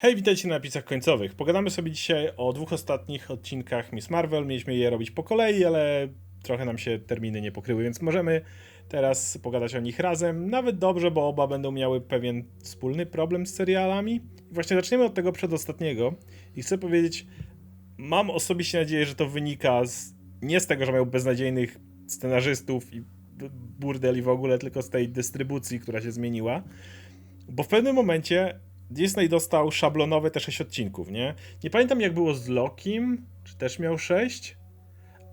Hej, witajcie na napisach końcowych. Pogadamy sobie dzisiaj o dwóch ostatnich odcinkach Miss Marvel. Mieliśmy je robić po kolei, ale trochę nam się terminy nie pokryły, więc możemy teraz pogadać o nich razem. Nawet dobrze, bo oba będą miały pewien wspólny problem z serialami. I właśnie zaczniemy od tego przedostatniego. I chcę powiedzieć, mam osobiście nadzieję, że to wynika z, nie z tego, że mają beznadziejnych scenarzystów i b- burdel i w ogóle, tylko z tej dystrybucji, która się zmieniła. Bo w pewnym momencie Disney dostał szablonowe te 6 odcinków, nie? Nie pamiętam jak było z Lokim, czy też miał 6,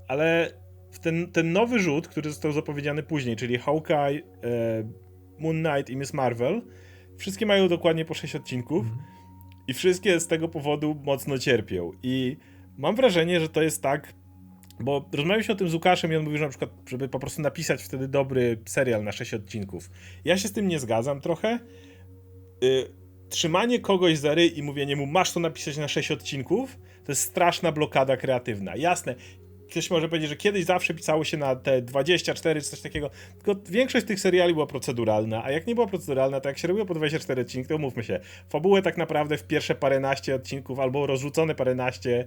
ale w ten, ten nowy rzut, który został zapowiedziany później, czyli Hawkeye, e, Moon Knight i Miss Marvel, wszystkie mają dokładnie po 6 odcinków i wszystkie z tego powodu mocno cierpią. I mam wrażenie, że to jest tak, bo rozmawialiśmy o tym z Łukaszem i on mówił, że na przykład, żeby po prostu napisać wtedy dobry serial na 6 odcinków. Ja się z tym nie zgadzam trochę. Y, trzymanie kogoś za ryj i mówienie mu, masz to napisać na 6 odcinków, to jest straszna blokada kreatywna. Jasne, ktoś może powiedzieć, że kiedyś zawsze pisało się na te 24 czy coś takiego, tylko większość tych seriali była proceduralna, a jak nie była proceduralna, to jak się robiło po 24 odcinki, to mówmy się, fabułę tak naprawdę w pierwsze paręnaście odcinków albo rozrzucone paręnaście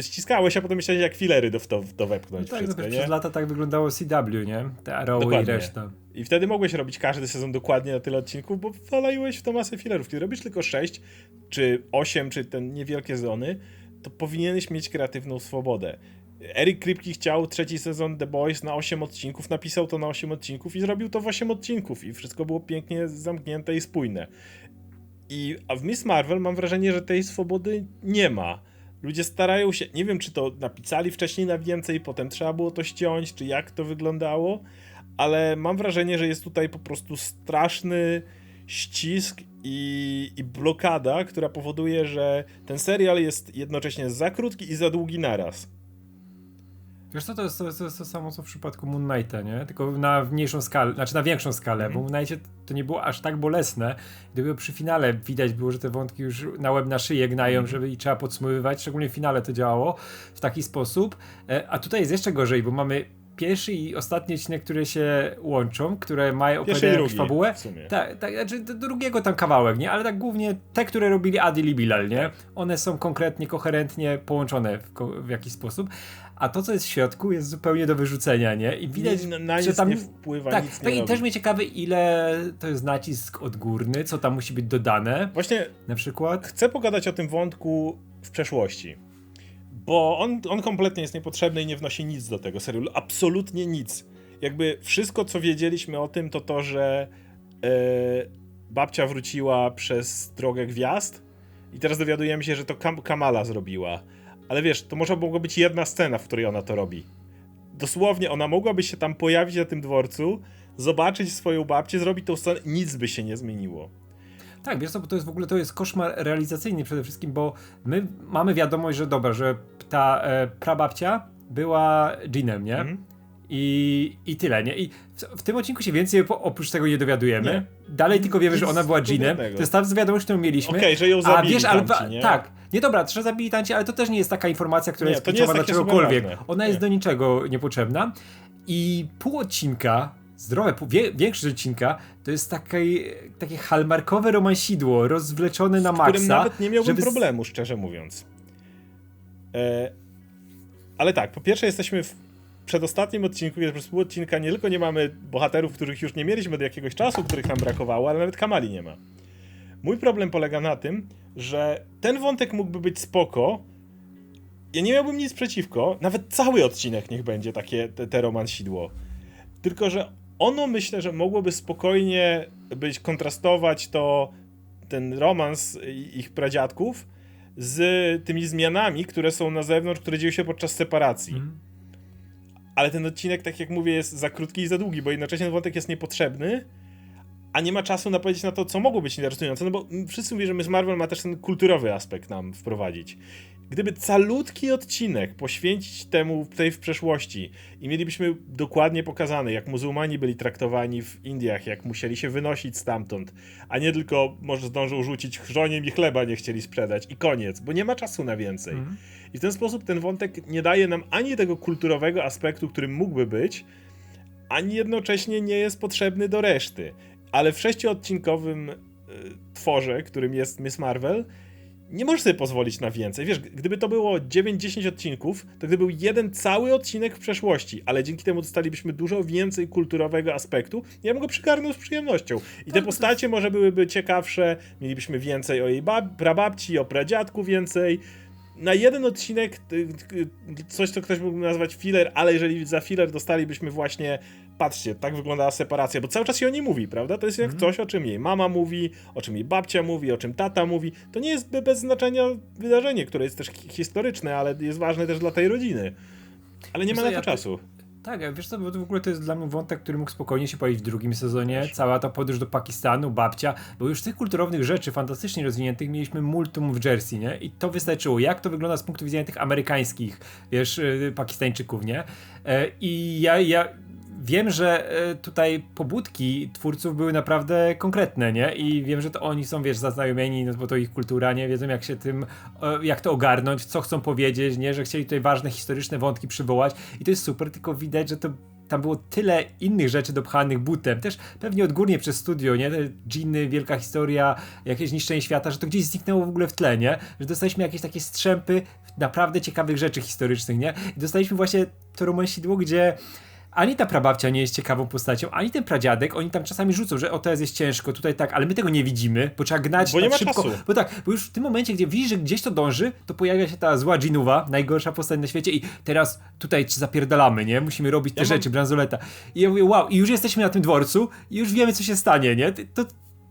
ściskałeś, a potem myślałeś jak filery do, do, do wepchnąć Tak, no wszystko, też nie? przez lata tak wyglądało CW, nie? Te Arrow i reszta. I wtedy mogłeś robić każdy sezon dokładnie na tyle odcinków, bo walaiłeś w to masę filerów. Kiedy robisz tylko 6, czy 8, czy te niewielkie zony, to powinieneś mieć kreatywną swobodę. Eric Kripke chciał trzeci sezon The Boys na 8 odcinków, napisał to na 8 odcinków i zrobił to w 8 odcinków i wszystko było pięknie zamknięte i spójne. I, a w Miss Marvel mam wrażenie, że tej swobody nie ma. Ludzie starają się, nie wiem czy to napisali wcześniej na więcej, potem trzeba było to ściąć, czy jak to wyglądało, ale mam wrażenie, że jest tutaj po prostu straszny ścisk i, i blokada, która powoduje, że ten serial jest jednocześnie za krótki i za długi naraz. Wiesz co, to jest, to, jest, to jest to samo co w przypadku Moon Knighta, nie? Tylko na mniejszą skalę, znaczy na większą skalę, Mhm. bo w Moon Knightie to nie było aż tak bolesne. Gdyby przy finale widać było, że te wątki już na łeb na szyję gnają, Mhm. żeby i trzeba podsumowywać, szczególnie w finale to działało w taki sposób. E, A tutaj jest jeszcze gorzej, bo mamy pierwszy i ostatni odcinek, które się łączą, które mają drugi fabułę. Tak, tak, znaczy do drugiego tam kawałek, nie? Ale tak głównie te, które robili Adil i Bilal, nie? One są konkretnie, koherentnie połączone w, w jakiś sposób. A to, co jest w środku, jest zupełnie do wyrzucenia, nie? I widać, na, na że tam... nie wpływa, tak, nic nie tak i robi. też mnie ciekawy, ile to jest nacisk odgórny, co tam musi być dodane, Właśnie na przykład. chcę pogadać o tym wątku w przeszłości. Bo on, on kompletnie jest niepotrzebny i nie wnosi nic do tego serialu. Absolutnie nic. Jakby wszystko, co wiedzieliśmy o tym, to to, że e, babcia wróciła przez drogę gwiazd i teraz dowiadujemy się, że to Kam Kamala zrobiła. Ale wiesz, to może mogła być jedna scena, w której ona to robi. Dosłownie, ona mogłaby się tam pojawić na tym dworcu, zobaczyć swoją babcię, zrobić tą scenę, nic by się nie zmieniło. Tak, wiesz co, bo to jest w ogóle to jest koszmar realizacyjny przede wszystkim, bo my mamy wiadomość, że dobra, że ta e, prababcia była Jeanem, nie? Mhm. I, I tyle, nie? I w, w tym odcinku się więcej oprócz tego nie dowiadujemy. Nie. Dalej tylko wiemy, że Nic ona była Jeanem. To jest ta wiadomość, którą mieliśmy. Okej, że ją A zabili wiesz, ale tamci, nie? tak. Nie dobra, że zabili tanci, ale to też nie jest taka informacja, która Nie, jest kluczowa jest dla czegokolwiek. Ona jest Nie. do niczego niepotrzebna. I pół odcinka, zdrowe, pół, wie, większość odcinka, to jest takie, takie halmarkowe romansidło, rozwleczone na z którym maksa. nawet nie miałbym żeby problemu, szczerze mówiąc. E, ale tak, po pierwsze jesteśmy w przedostatnim odcinku, kiedy przez pół odcinka nie tylko nie mamy bohaterów, których już nie mieliśmy od jakiegoś czasu, których nam brakowało, ale nawet Kamali nie ma. Mój problem polega na tym, że ten wątek mógłby być spoko. Ja nie miałbym nic przeciwko, nawet cały odcinek niech będzie takie te, te romansidło. Tylko, że ono myślę, że mogłoby spokojnie być, kontrastować to ten romans ich pradziadków z tymi zmianami, które są na zewnątrz, które dzieją się podczas separacji. Mhm. Ale ten odcinek, tak jak mówię, jest za krótki i za długi, bo jednocześnie ten wątek jest niepotrzebny, a nie ma czasu na powiedzieć na to, co mogło być interesujące, no bo wszyscy mówią, że Miss Marvel ma też ten kulturowy aspekt nam wprowadzić. Gdyby calutki odcinek poświęcić temu tej w przeszłości i mielibyśmy dokładnie pokazane, jak muzułmani byli traktowani w Indiach, jak musieli się wynosić stamtąd, a nie tylko może zdążą rzucić chrząniem i chleba nie chcieli sprzedać i koniec, bo nie ma czasu na więcej. Mhm. I w ten sposób ten wątek nie daje nam ani tego kulturowego aspektu, którym mógłby być, ani jednocześnie nie jest potrzebny do reszty. Ale w sześcioodcinkowym y, tworze, którym jest Miss Marvel, nie możesz sobie pozwolić na więcej. Wiesz, gdyby to było 9-10 odcinków, to gdyby był jeden cały odcinek w przeszłości, ale dzięki temu dostalibyśmy dużo więcej kulturowego aspektu, ja bym go przygarnął z przyjemnością. I te Tak, postacie może byłyby ciekawsze, mielibyśmy więcej o jej bab- prababci, o pradziadku więcej. Na jeden odcinek coś, co ktoś mógłby nazwać filler, ale jeżeli za filler dostalibyśmy właśnie patrzcie, tak wyglądała separacja, bo cały czas się o niej mówi, prawda? To jest jak coś, o czym jej mama mówi, o czym jej babcia mówi, o czym tata mówi. To nie jest be- bez znaczenia wydarzenie, które jest też hi- historyczne, ale jest ważne też dla tej rodziny. Ale nie ma Wiesz co, na to ja czasu. Tak, wiesz co, bo to w ogóle to jest dla mnie wątek, który mógł spokojnie się pojawić w drugim sezonie. Cała ta podróż do Pakistanu, babcia, bo już tych kulturownych rzeczy fantastycznie rozwiniętych mieliśmy multum w Jersey, nie? I to wystarczyło. Jak to wygląda z punktu widzenia tych amerykańskich, wiesz, y, Pakistańczyków, nie? E, I ja, ja wiem, że e, tutaj pobudki twórców były naprawdę konkretne, nie? I wiem, że to oni są, wiesz, zaznajomieni, no bo to ich kultura, nie? Wiedzą jak się tym, e, jak to ogarnąć, co chcą powiedzieć, nie? Że chcieli tutaj ważne historyczne wątki przywołać i to jest super, tylko widać, że to tam było tyle innych rzeczy dopchanych butem, też pewnie odgórnie przez studio, nie? Te dżiny, wielka historia, jakieś niszczenie świata, że to gdzieś zniknęło w ogóle w tle, nie? Że dostaliśmy jakieś takie strzępy naprawdę ciekawych rzeczy historycznych, nie? I dostaliśmy właśnie to romansidło, gdzie ani ta prababcia nie jest ciekawą postacią, ani ten pradziadek, oni tam czasami rzucą, że o teraz jest ciężko, tutaj tak, ale my tego nie widzimy, bo trzeba gnać Bo nie tak ma szybko. czasu. Bo tak, bo już w tym momencie, gdzie widzisz, że gdzieś to dąży, to pojawia się ta zła Ginuwa, najgorsza postać na świecie i teraz tutaj zapierdalamy, nie? Musimy robić te Ja mam- rzeczy, bransoleta. I ja mówię, wow, i już jesteśmy na tym dworcu i już wiemy, co się stanie, nie? To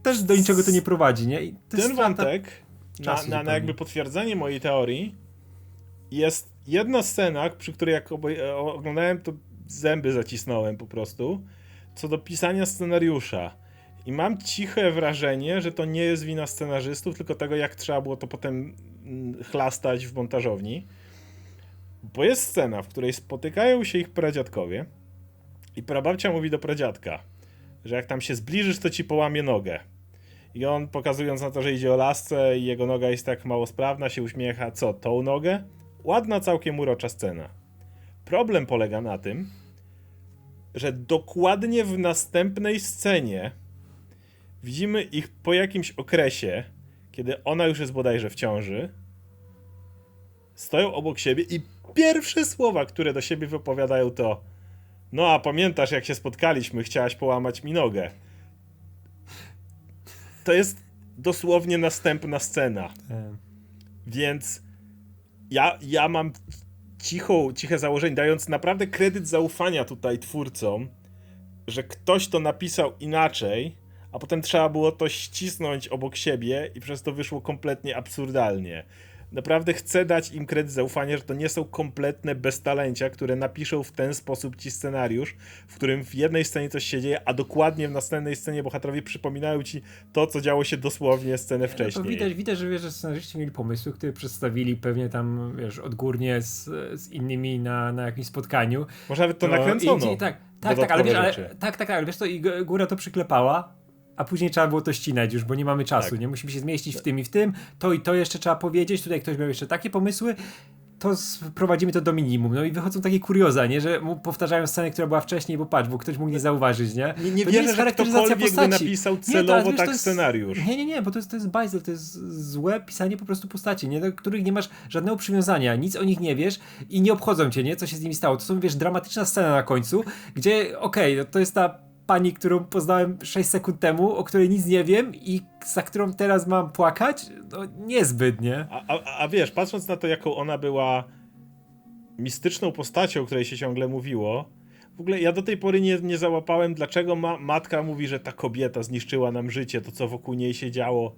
też do niczego to nie prowadzi, nie? Ten wątek, na, na, na jakby potwierdzenie mojej teorii, jest jedna scena, przy której jak e, oglądałem, to zęby zacisnąłem po prostu, co do pisania scenariusza. I mam ciche wrażenie, że to nie jest wina scenarzystów, tylko tego, jak trzeba było to potem mm, chlastać w montażowni. Bo jest scena, w której spotykają się ich pradziadkowie i prababcia mówi do pradziadka, że jak tam się zbliżysz, to ci połamie nogę. I on pokazując na to, że idzie o lasce i jego noga jest tak mało sprawna, się uśmiecha. Co, tą nogę? Ładna, całkiem urocza scena. Problem polega na tym, że dokładnie w następnej scenie widzimy ich po jakimś okresie, kiedy ona już jest bodajże w ciąży, stoją obok siebie i pierwsze słowa, które do siebie wypowiadają to no a pamiętasz jak się spotkaliśmy, chciałaś połamać mi nogę. To jest dosłownie następna scena. E, Więc ja, ja mam cichą, ciche założenie, dając naprawdę kredyt zaufania tutaj twórcom, że ktoś to napisał inaczej, a potem trzeba było to ścisnąć obok siebie i przez to wyszło kompletnie absurdalnie. Naprawdę chcę dać im kredyt zaufania, że to nie są kompletne beztalencia, które napiszą w ten sposób ci scenariusz, w którym w jednej scenie coś się dzieje, a dokładnie w następnej scenie bohaterowie przypominają ci to, co działo się dosłownie scenę To wcześniej. widać, widać, że wiesz, że scenarzyści mieli pomysły, które przedstawili pewnie tam, wiesz, odgórnie z, z innymi na, na jakimś spotkaniu. Może nawet to No, nakręcono. I, i, tak, tak, tak, ale wiesz, ale, tak, tak, ale wiesz to i góra to przyklepała, a później trzeba było to ścinać już, bo nie mamy czasu, Tak. nie? Musimy się zmieścić w tym i w tym, to i to jeszcze trzeba powiedzieć, tutaj ktoś miał jeszcze takie pomysły, to sprowadzimy to do minimum. No i wychodzą takie kurioza, nie? Że powtarzają scenę, która była wcześniej, bo patrz, bo ktoś mógł nie zauważyć, nie? Nie, nie to wierzę, jest że ktokolwiek by postaci. napisał Nie, to, celowo wiesz, tak to jest- scenariusz. Nie, nie, nie, bo to jest, to jest bajzel, to jest złe pisanie po prostu postaci, nie? Do których nie masz żadnego przywiązania, nic o nich nie wiesz i nie obchodzą cię, nie? Co się z nimi stało. To są, wiesz, dramatyczna scena na końcu, gdzie, okej, no to jest ta pani, którą poznałem 6 sekund temu, o której nic nie wiem i za którą teraz mam płakać? No niezbyt, nie? A, a, a wiesz, patrząc na to, jaką ona była mistyczną postacią, o której się ciągle mówiło, w ogóle ja do tej pory nie, nie załapałem, dlaczego ma, matka mówi, że ta kobieta zniszczyła nam życie, to co wokół niej się działo.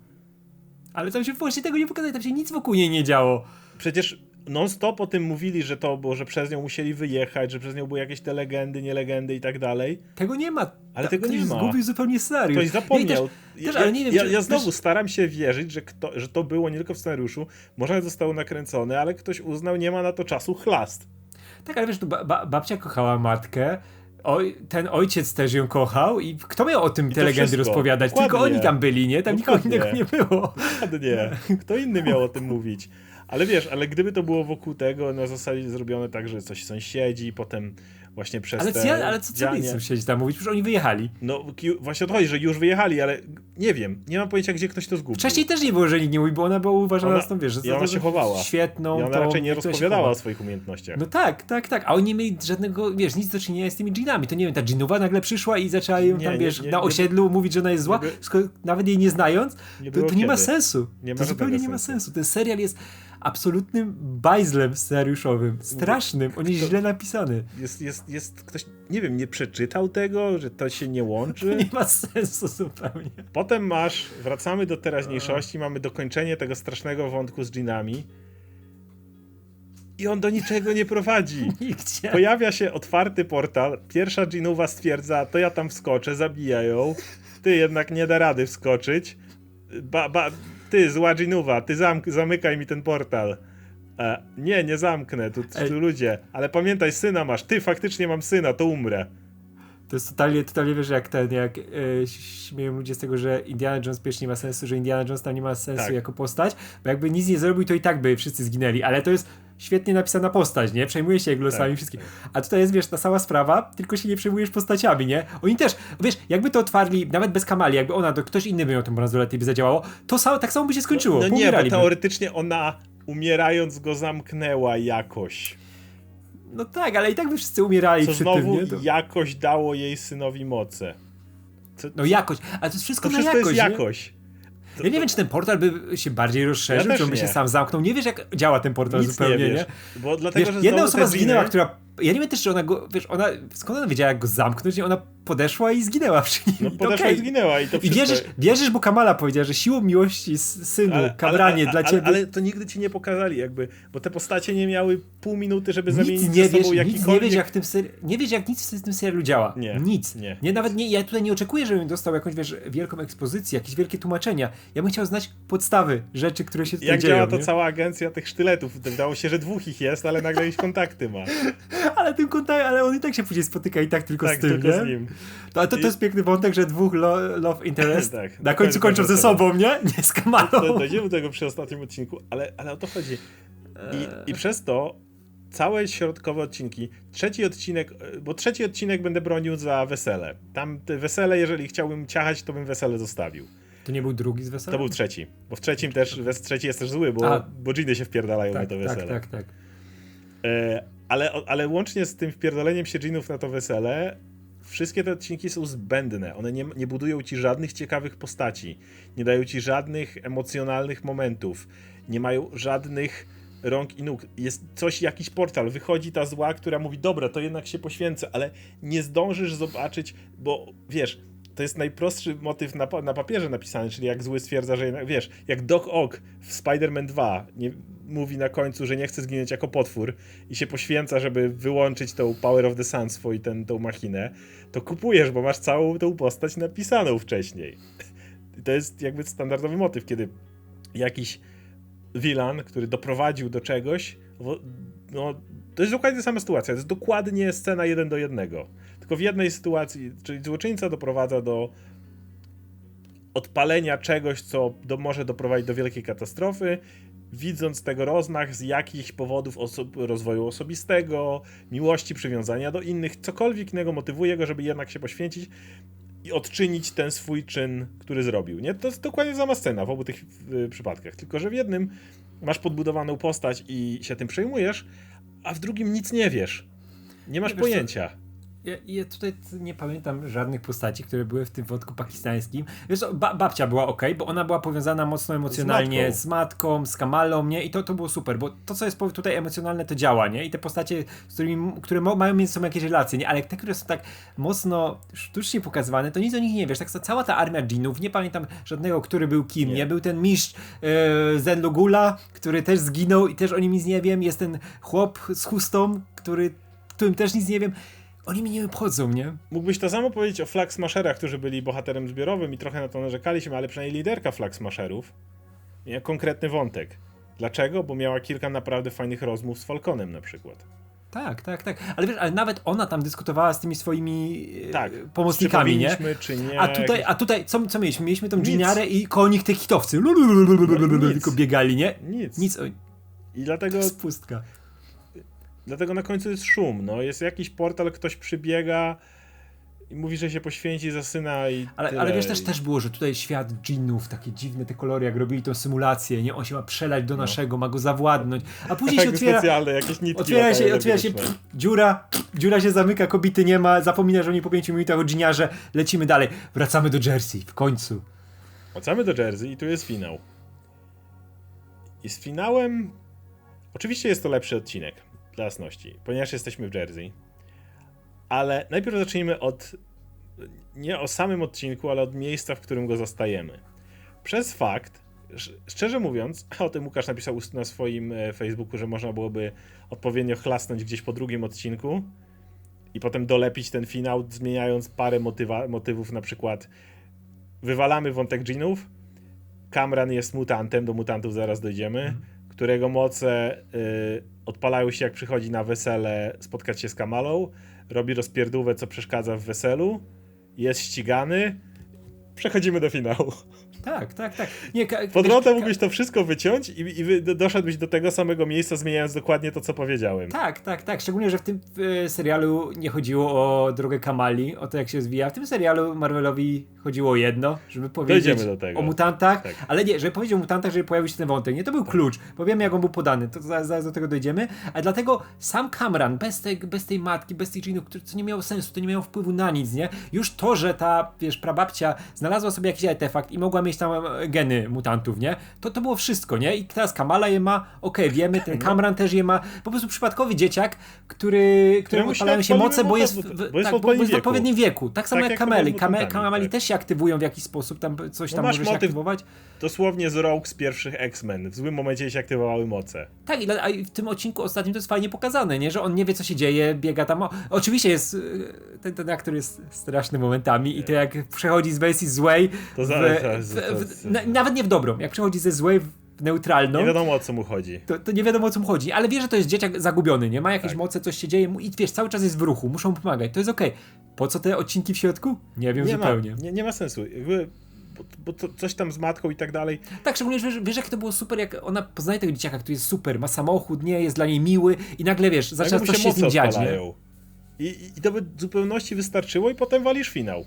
Ale tam się właśnie tego nie pokazuje, tam się nic wokół niej nie działo. Przecież non-stop o tym mówili, że to było, że przez nią musieli wyjechać, że przez nią były jakieś te legendy, nielegendy i tak dalej. Tego nie ma. Ale Ta- tego nie ma. zgubił zupełnie scenariusz. Ktoś zapomniał. i też, też, ja, ale nie wiem, ja, czy, ja znowu też, staram się wierzyć, że, kto, że to było nie tylko w scenariuszu, może zostało nakręcone, ale ktoś uznał, nie ma na to czasu chlast. Tak, ale wiesz, ba ba babcia kochała matkę, oj, ten ojciec też ją kochał i kto miał o tym I te legendy wszystko. rozpowiadać? Tylko Dokładnie. oni tam byli, nie? Tam nikogo Dokładnie. innego nie było. Ładnie. Kto inny miał o tym mówić? Ale wiesz, ale gdyby to było wokół tego, na zasadzie zrobione tak, że coś sąsiedzi, potem właśnie przez Ale, te co, ale co, co mieli sąsiedzi tam mówić? Przecież oni wyjechali. No właśnie o to chodzi, że już wyjechali, ale nie wiem, nie mam pojęcia, gdzie ktoś to zgubił. Wcześniej też nie było, że nikt nie mówi, bo ona była uważana Ona- za tą, wiesz, że i ona za- się za chowała. Świetną. I ona tą, raczej nie rozpowiadała o swoich umiejętnościach. No tak, tak, tak. A oni nie mieli żadnego, wiesz, nic do czynienia z tymi dżinami. To nie wiem, ta dżinowa nagle przyszła i zaczęła ją tam, nie, wiesz, nie, na nie- osiedlu mówić, że ona jest zła, by- skoro, nawet jej nie znając. To, to nie ma sensu. To zupełnie nie ma sensu. Ten serial jest absolutnym bajzlem scenariuszowym. Strasznym. On jest źle napisany. Jest, jest, jest ktoś, nie wiem, nie przeczytał tego, że to się nie To łączy. nie ma sensu zupełnie. Potem masz, wracamy do teraźniejszości, mamy dokończenie tego strasznego wątku z dżinami. I on do niczego nie prowadzi. Nigdzie. Pojawia się otwarty portal, pierwsza dżinowa stwierdza, to ja tam wskoczę, zabija ją. Ty jednak nie da rady wskoczyć. Ba, ba, ty, zła dżinowa, ty zamk- zamykaj mi ten portal. E, nie, nie zamknę, tu, tu ludzie. Ale pamiętaj, syna masz. Ty, faktycznie mam syna, to umrę. To jest totalnie, totalnie wiesz, jak ten, jak e, śmieją ludzie z tego, że Indiana Jones pierwszy nie ma sensu, że Indiana Jones tam nie ma sensu Tak. jako postać, bo jakby nic nie zrobił, to i tak by wszyscy zginęli, ale to jest świetnie napisana postać, nie? Przejmuje się jego losami Tak. wszystkich. A tutaj jest, wiesz, ta sama sprawa, tylko się nie przejmujesz postaciami, nie? Oni też, wiesz, jakby to otwarli, nawet bez Kamali, jakby ona, to ktoś inny by miał tą bransoletę i by zadziałało, to samo, tak samo by się skończyło, No nie, bo teoretycznie ona umierając go zamknęła jakoś. No tak, ale i tak by wszyscy umierali Co przy znowu tym? To, jakoś dało jej synowi moce. Co, no jakoś, ale to jest wszystko to na wszystko jakość, jest jakoś. To- Ja nie wiem, czy ten portal by się bardziej rozszerzył, Ja czy on by się nie. sam zamknął. Nie wiesz, jak działa ten portal Nic zupełnie, nie nie? wiesz. Bo dlatego, Wiesz, że jedna osoba zginęła, która. Ja nie wiem też, czy ona go. Wiesz, ona. Skąd ona wiedziała, jak go zamknąć? Nie, ona podeszła i zginęła przy nim. No I to podeszła okej. i zginęła i to I wszystko... wierzysz, wierzysz, bo Kamala powiedziała, że siłą miłości synu, kabranie dla ale, ciebie. Ale to nigdy ci nie pokazali jakby, bo te postacie nie miały pół minuty, żeby nic zamienić nie ze sobą wiesz, nic nie jakikolwiek... wiesz, jak w tym ser... nie wiesz, jak nic w tym serialu działa. Nie, Nic. nie. nie. Nawet nie, ja tutaj nie oczekuję, żebym dostał jakąś, wiesz, wielką ekspozycję, jakieś wielkie tłumaczenia. Ja bym chciał znać podstawy rzeczy, które się tutaj Jak dzieją. działa to nie? cała agencja tych sztyletów? Wydało się, że dwóch ich jest, ale nagle jakieś kontakty ma. Ale tym kontakt, ale on i tak się później spotyka i tak tylko tak, z tym, tylko nie? z nim. To, to, to jest piękny wątek, że dwóch lo, love interest Tak, na końcu kończą ze sobą, nie? Nie z Kamalą. To dojdziemy do tego przy ostatnim odcinku, ale, ale o to chodzi. I, I przez to całe środkowe odcinki, trzeci odcinek, e, bo trzeci odcinek będę bronił za wesele. Tam te wesele, jeżeli chciałbym ciachać, to bym wesele zostawił. To nie był drugi z wesela? To był trzeci, bo w trzecim też, trzeci jest też zły, bo, A. bo dżiny się wpierdalają na tak, to tak, wesele. tak, tak. E, ale, ale łącznie z tym wpierdoleniem się dżinów na to wesele, wszystkie te odcinki są zbędne. One nie, nie budują ci żadnych ciekawych postaci, nie dają ci żadnych emocjonalnych momentów, nie mają żadnych rąk i nóg. Jest coś, jakiś portal, wychodzi ta zła, która mówi, dobra, to jednak się poświęcę, ale nie zdążysz zobaczyć, bo wiesz, to jest najprostszy motyw na, na papierze napisany, czyli jak zły stwierdza, że jednak, wiesz, jak Doc Ock w Spider-Man 2 nie, mówi na końcu, że nie chce zginąć jako potwór i się poświęca, żeby wyłączyć tą Power of the Sun swój, ten, tą machinę, to kupujesz, bo masz całą tą postać napisaną wcześniej. To jest jakby standardowy motyw, kiedy jakiś villain, który doprowadził do czegoś, no, to jest dokładnie ta sama sytuacja. To jest dokładnie scena jeden do jednego. Tylko w jednej sytuacji, czyli złoczyńca doprowadza do odpalenia czegoś, co do, może doprowadzić do wielkiej katastrofy, widząc tego rozmach z jakichś powodów oso- rozwoju osobistego, miłości, przywiązania do innych, cokolwiek innego motywuje go, żeby jednak się poświęcić i odczynić ten swój czyn, który zrobił. Nie? To jest dokładnie sama scena w obu tych y, przypadkach. Tylko, że w jednym masz podbudowaną postać i się tym przejmujesz, a w drugim nic nie wiesz. Nie masz Nie pojęcia. Ja, ja tutaj nie pamiętam żadnych postaci, które były w tym wątku pakistańskim. Wiesz, ba babcia była ok, bo ona była powiązana mocno emocjonalnie matką. z matką, z, Kamalą, nie? I to, to było super, bo to, co jest tutaj emocjonalne, to działa, nie? I te postacie, z którymi, które mają między sobą jakieś relacje, nie? Ale te, które są tak mocno sztucznie pokazywane, to nic o nich nie wiesz. Tak cała ta armia dżinów, nie pamiętam żadnego, który był kim, nie? Nie. Był ten mistrz e, Zenlugula, który też zginął i też o nim nic nie wiem. Jest ten chłop z chustą, który, którym też nic nie wiem. Oni mi nie obchodzą, nie? Mógłbyś to samo powiedzieć o Flag Smasherach, którzy byli bohaterem zbiorowym i trochę na to narzekaliśmy, ale przynajmniej liderka Flag Smasherów miała konkretny wątek. Dlaczego? Bo miała kilka naprawdę fajnych rozmów z Falconem na przykład. Tak, tak, tak. Ale wiesz, ale nawet ona tam dyskutowała z tymi swoimi e, Tak. pomocnikami, czy nie? czy nie. A tutaj, a tutaj co, co mieliśmy? Mieliśmy tą. Giniarę i koło nich te hitowcy. nic. Tylko biegali, nie? Nic. Nic, I dlatego to jest pustka. Dlatego na końcu jest szum, no. Jest jakiś portal, ktoś przybiega i mówi, że się poświęci za syna i Ale, tyle. ale wiesz, też, też było, że tutaj świat dżinnów, takie dziwne te kolory, jak robili tą symulację, nie? On się ma przelać do naszego, ma go zawładnąć, a później się otwiera, specjalne, jakieś nitki otwiera się, otwiera się pff, dziura, pff, dziura się zamyka, kobiety nie ma, zapominasz o niej po pięciu minutach o dżiniarze, lecimy dalej, wracamy do Jersey, w końcu. Wracamy do Jersey i tu jest finał. I z finałem. Oczywiście jest to lepszy odcinek, dla jasności, ponieważ jesteśmy w Jersey. Ale najpierw zacznijmy od. Nie o samym odcinku, ale od miejsca, w którym go zostajemy. Przez fakt, sz- szczerze mówiąc, o tym Łukasz napisał na swoim e, Facebooku, że można byłoby odpowiednio chlasnąć gdzieś po drugim odcinku i potem dolepić ten finał, zmieniając parę motywa- motywów, na przykład wywalamy wątek dżinów. Kamran jest mutantem, do mutantów zaraz dojdziemy, którego moce y, odpalają się jak przychodzi na wesele spotkać się z Kamalą, robi rozpierdówę, co przeszkadza w weselu, jest ścigany, przechodzimy do finału. Tak, tak, tak. Nie, ka, Po drodze mógłbyś to wszystko wyciąć i, i doszedłbyś do tego samego miejsca, zmieniając dokładnie to, co powiedziałem. Tak, tak, tak. Szczególnie, że w tym e, serialu nie chodziło o drogę Kamali, o to jak się zwija. W tym serialu Marvelowi chodziło o jedno, żeby powiedzieć o mutantach, Tak. ale nie, żeby powiedzieć o mutantach, żeby pojawił się ten wątek. Nie, to był klucz. Bo wiemy jak on był podany, to zaraz, zaraz do tego dojdziemy. A dlatego sam Kamran, bez tej, bez tej matki, bez tych czynów, które co nie miało sensu, to nie miało wpływu na nic, nie? Już to, że ta, wiesz, prababcia znalazła sobie jakiś artefakt i mogła mieć tam e, geny mutantów, nie? To, to było wszystko, nie? I teraz Kamala je ma, okej, wiemy, ten Kamran też je ma. Po prostu przypadkowy dzieciak, który, któremu odpalają się moce, bo jest, w, bo jest w tak, bo, bo odpowiednim jest w wieku. odpowiednim wieku. Tak samo Tak jak jak Kameli. Kame, mutantami, Kamali tak. też się aktywują w jakiś sposób, tam coś No tam masz może się motyw- aktywować. Dosłownie z Rogue z pierwszych X-Men. W złym momencie się aktywowały moce. Tak, i w tym odcinku ostatnim to jest fajnie pokazane, nie? Że on nie wie, co się dzieje, biega tam. O, oczywiście jest. y, Ten, ten aktor jest straszny momentami i to jak przechodzi z wersji złej. To w, w, w, na, nawet nie w dobrą. Jak przechodzi ze złej w neutralną. Nie wiadomo o co mu chodzi. To, to nie wiadomo o co mu chodzi, ale wie, że to jest dzieciak zagubiony, nie ma jakieś Tak. moce, coś się dzieje mu i wiesz, cały czas jest w ruchu, muszą mu pomagać, to jest okej. Po co te odcinki w środku? Nie wiem Nie ma, zupełnie. nie, nie ma sensu. Jakby, bo, bo to, coś tam z matką i tak dalej. Tak, szczególnie, że wiesz, wiesz, jak to było super, jak ona poznaje tego dzieciaka, który jest super, ma samochód, nie, jest dla niej miły i nagle, wiesz, zaczyna coś się z nim dziać, i- I to by w zupełności wystarczyło i potem walisz finał.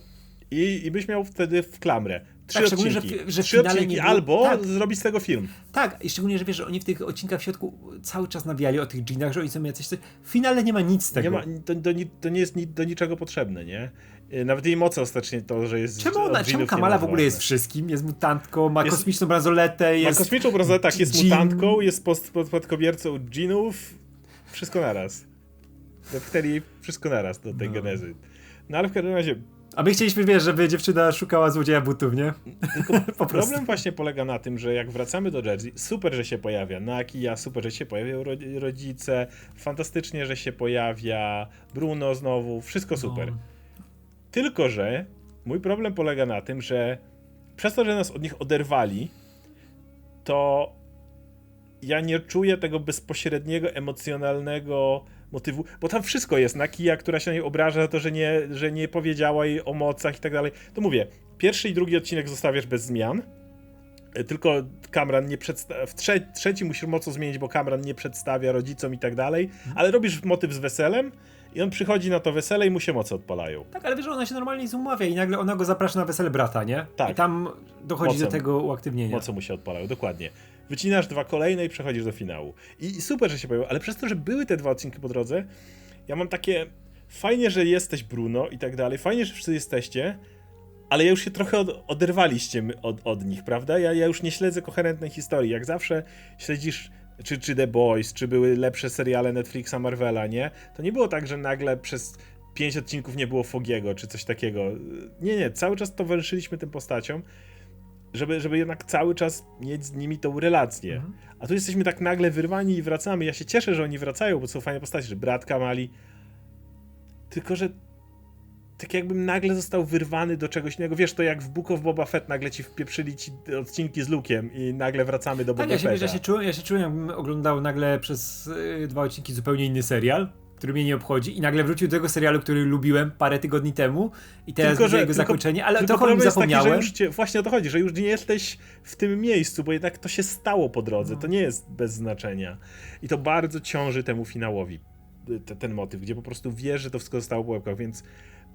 I, i byś miał wtedy w klamrę. Trzy Tak, szczególnie, że odcinki. w- że w Trzy odcinki było- albo tak. zrobić z tego film. Tak, i szczególnie, że wiesz, że oni w tych odcinkach w środku cały czas nawijali o tych dżinach, że oni są jacyś coś. W finale nie ma nic z tego. Nie ma, to, to, to nie jest do niczego potrzebne, nie? Y, Nawet jej moce ostatecznie to, że jest Czemu, ona, czemu Kamala ma w ogóle jest wszystkim? Jest mutantką, ma Jest- kosmiczną bransoletę, Ma jest... kosmiczną bransoletę, tak, jest Jean. mutantką, jest pod, pod, pod kobiercą dżinów. Wszystko naraz. Jej wszystko naraz do tej No. genezy. No ale w każdym razie A my chcieliśmy, wiesz, żeby dziewczyna szukała złodzieja butów, nie? Po problem właśnie polega na tym, że jak wracamy do Jersey, super, że się pojawia Naki, ja super, że się pojawiają ro- rodzice, fantastycznie, że się pojawia Bruno znowu, wszystko super. No. Tylko, że mój problem polega na tym, że przez to, że nas od nich oderwali, to ja nie czuję tego bezpośredniego, emocjonalnego motywu, bo tam wszystko jest. Nakija, która się na niej obraża za to, że nie, że nie powiedziała jej o mocach i tak dalej. To mówię, pierwszy i drugi odcinek zostawiasz bez zmian, e, tylko Kamran nie przedstawia, w trze trzeci musisz mocno zmienić, bo Kamran nie przedstawia rodzicom i tak dalej, ale robisz motyw z weselem i on przychodzi na to wesele i mu się moce odpalają. Tak, ale wiesz, że ona się normalnie z umawia i nagle ona go zaprasza na wesele brata, nie? Tak. I tam dochodzi Mocą. do tego uaktywnienia. Moce mu się odpalają, dokładnie. Wycinasz dwa kolejne i przechodzisz do finału. I, super, że się pojawiło, ale przez to, że były te dwa odcinki po drodze, ja mam takie. Fajnie, że jesteś Bruno i tak dalej, fajnie, że wszyscy jesteście, ale ja już się trochę od, oderwaliście od, od nich, prawda? Ja, ja już nie śledzę koherentnej historii. Jak zawsze śledzisz, czy, czy The Boys, czy były lepsze seriale Netflixa, Marvela, nie? To nie było tak, że nagle przez pięć odcinków nie było Fogiego, czy coś takiego. Nie, nie, cały czas towarzyszyliśmy tym postaciom żeby, żeby jednak cały czas mieć z nimi tą relację. Mhm. A tu jesteśmy tak nagle wyrwani i wracamy. Ja się cieszę, że oni wracają, bo są fajne postacie, że brat Kamali. Tylko, że tak jakbym nagle został wyrwany do czegoś innego. Wiesz, to jak w Book of Boba Fett nagle ci wpieprzyli ci odcinki z Luke'em i nagle wracamy do Boba Tak, ja się, wiesz, Fetta. ja się czułem, ja się czułem, jakbym oglądał nagle przez y, dwa odcinki zupełnie inny serial, który mnie nie obchodzi i nagle wrócił do tego serialu, który lubiłem parę tygodni temu i teraz Tylko, że- jego tylko- zakończenie, ale Tylko trochę o nim taki, zapomniałem. cię, właśnie o to chodzi, że już nie jesteś w tym miejscu, bo jednak to się stało po drodze. No. To nie jest bez znaczenia. I to bardzo ciąży temu finałowi. te, ten motyw, gdzie po prostu wiesz, że to wszystko zostało po łebkach, więc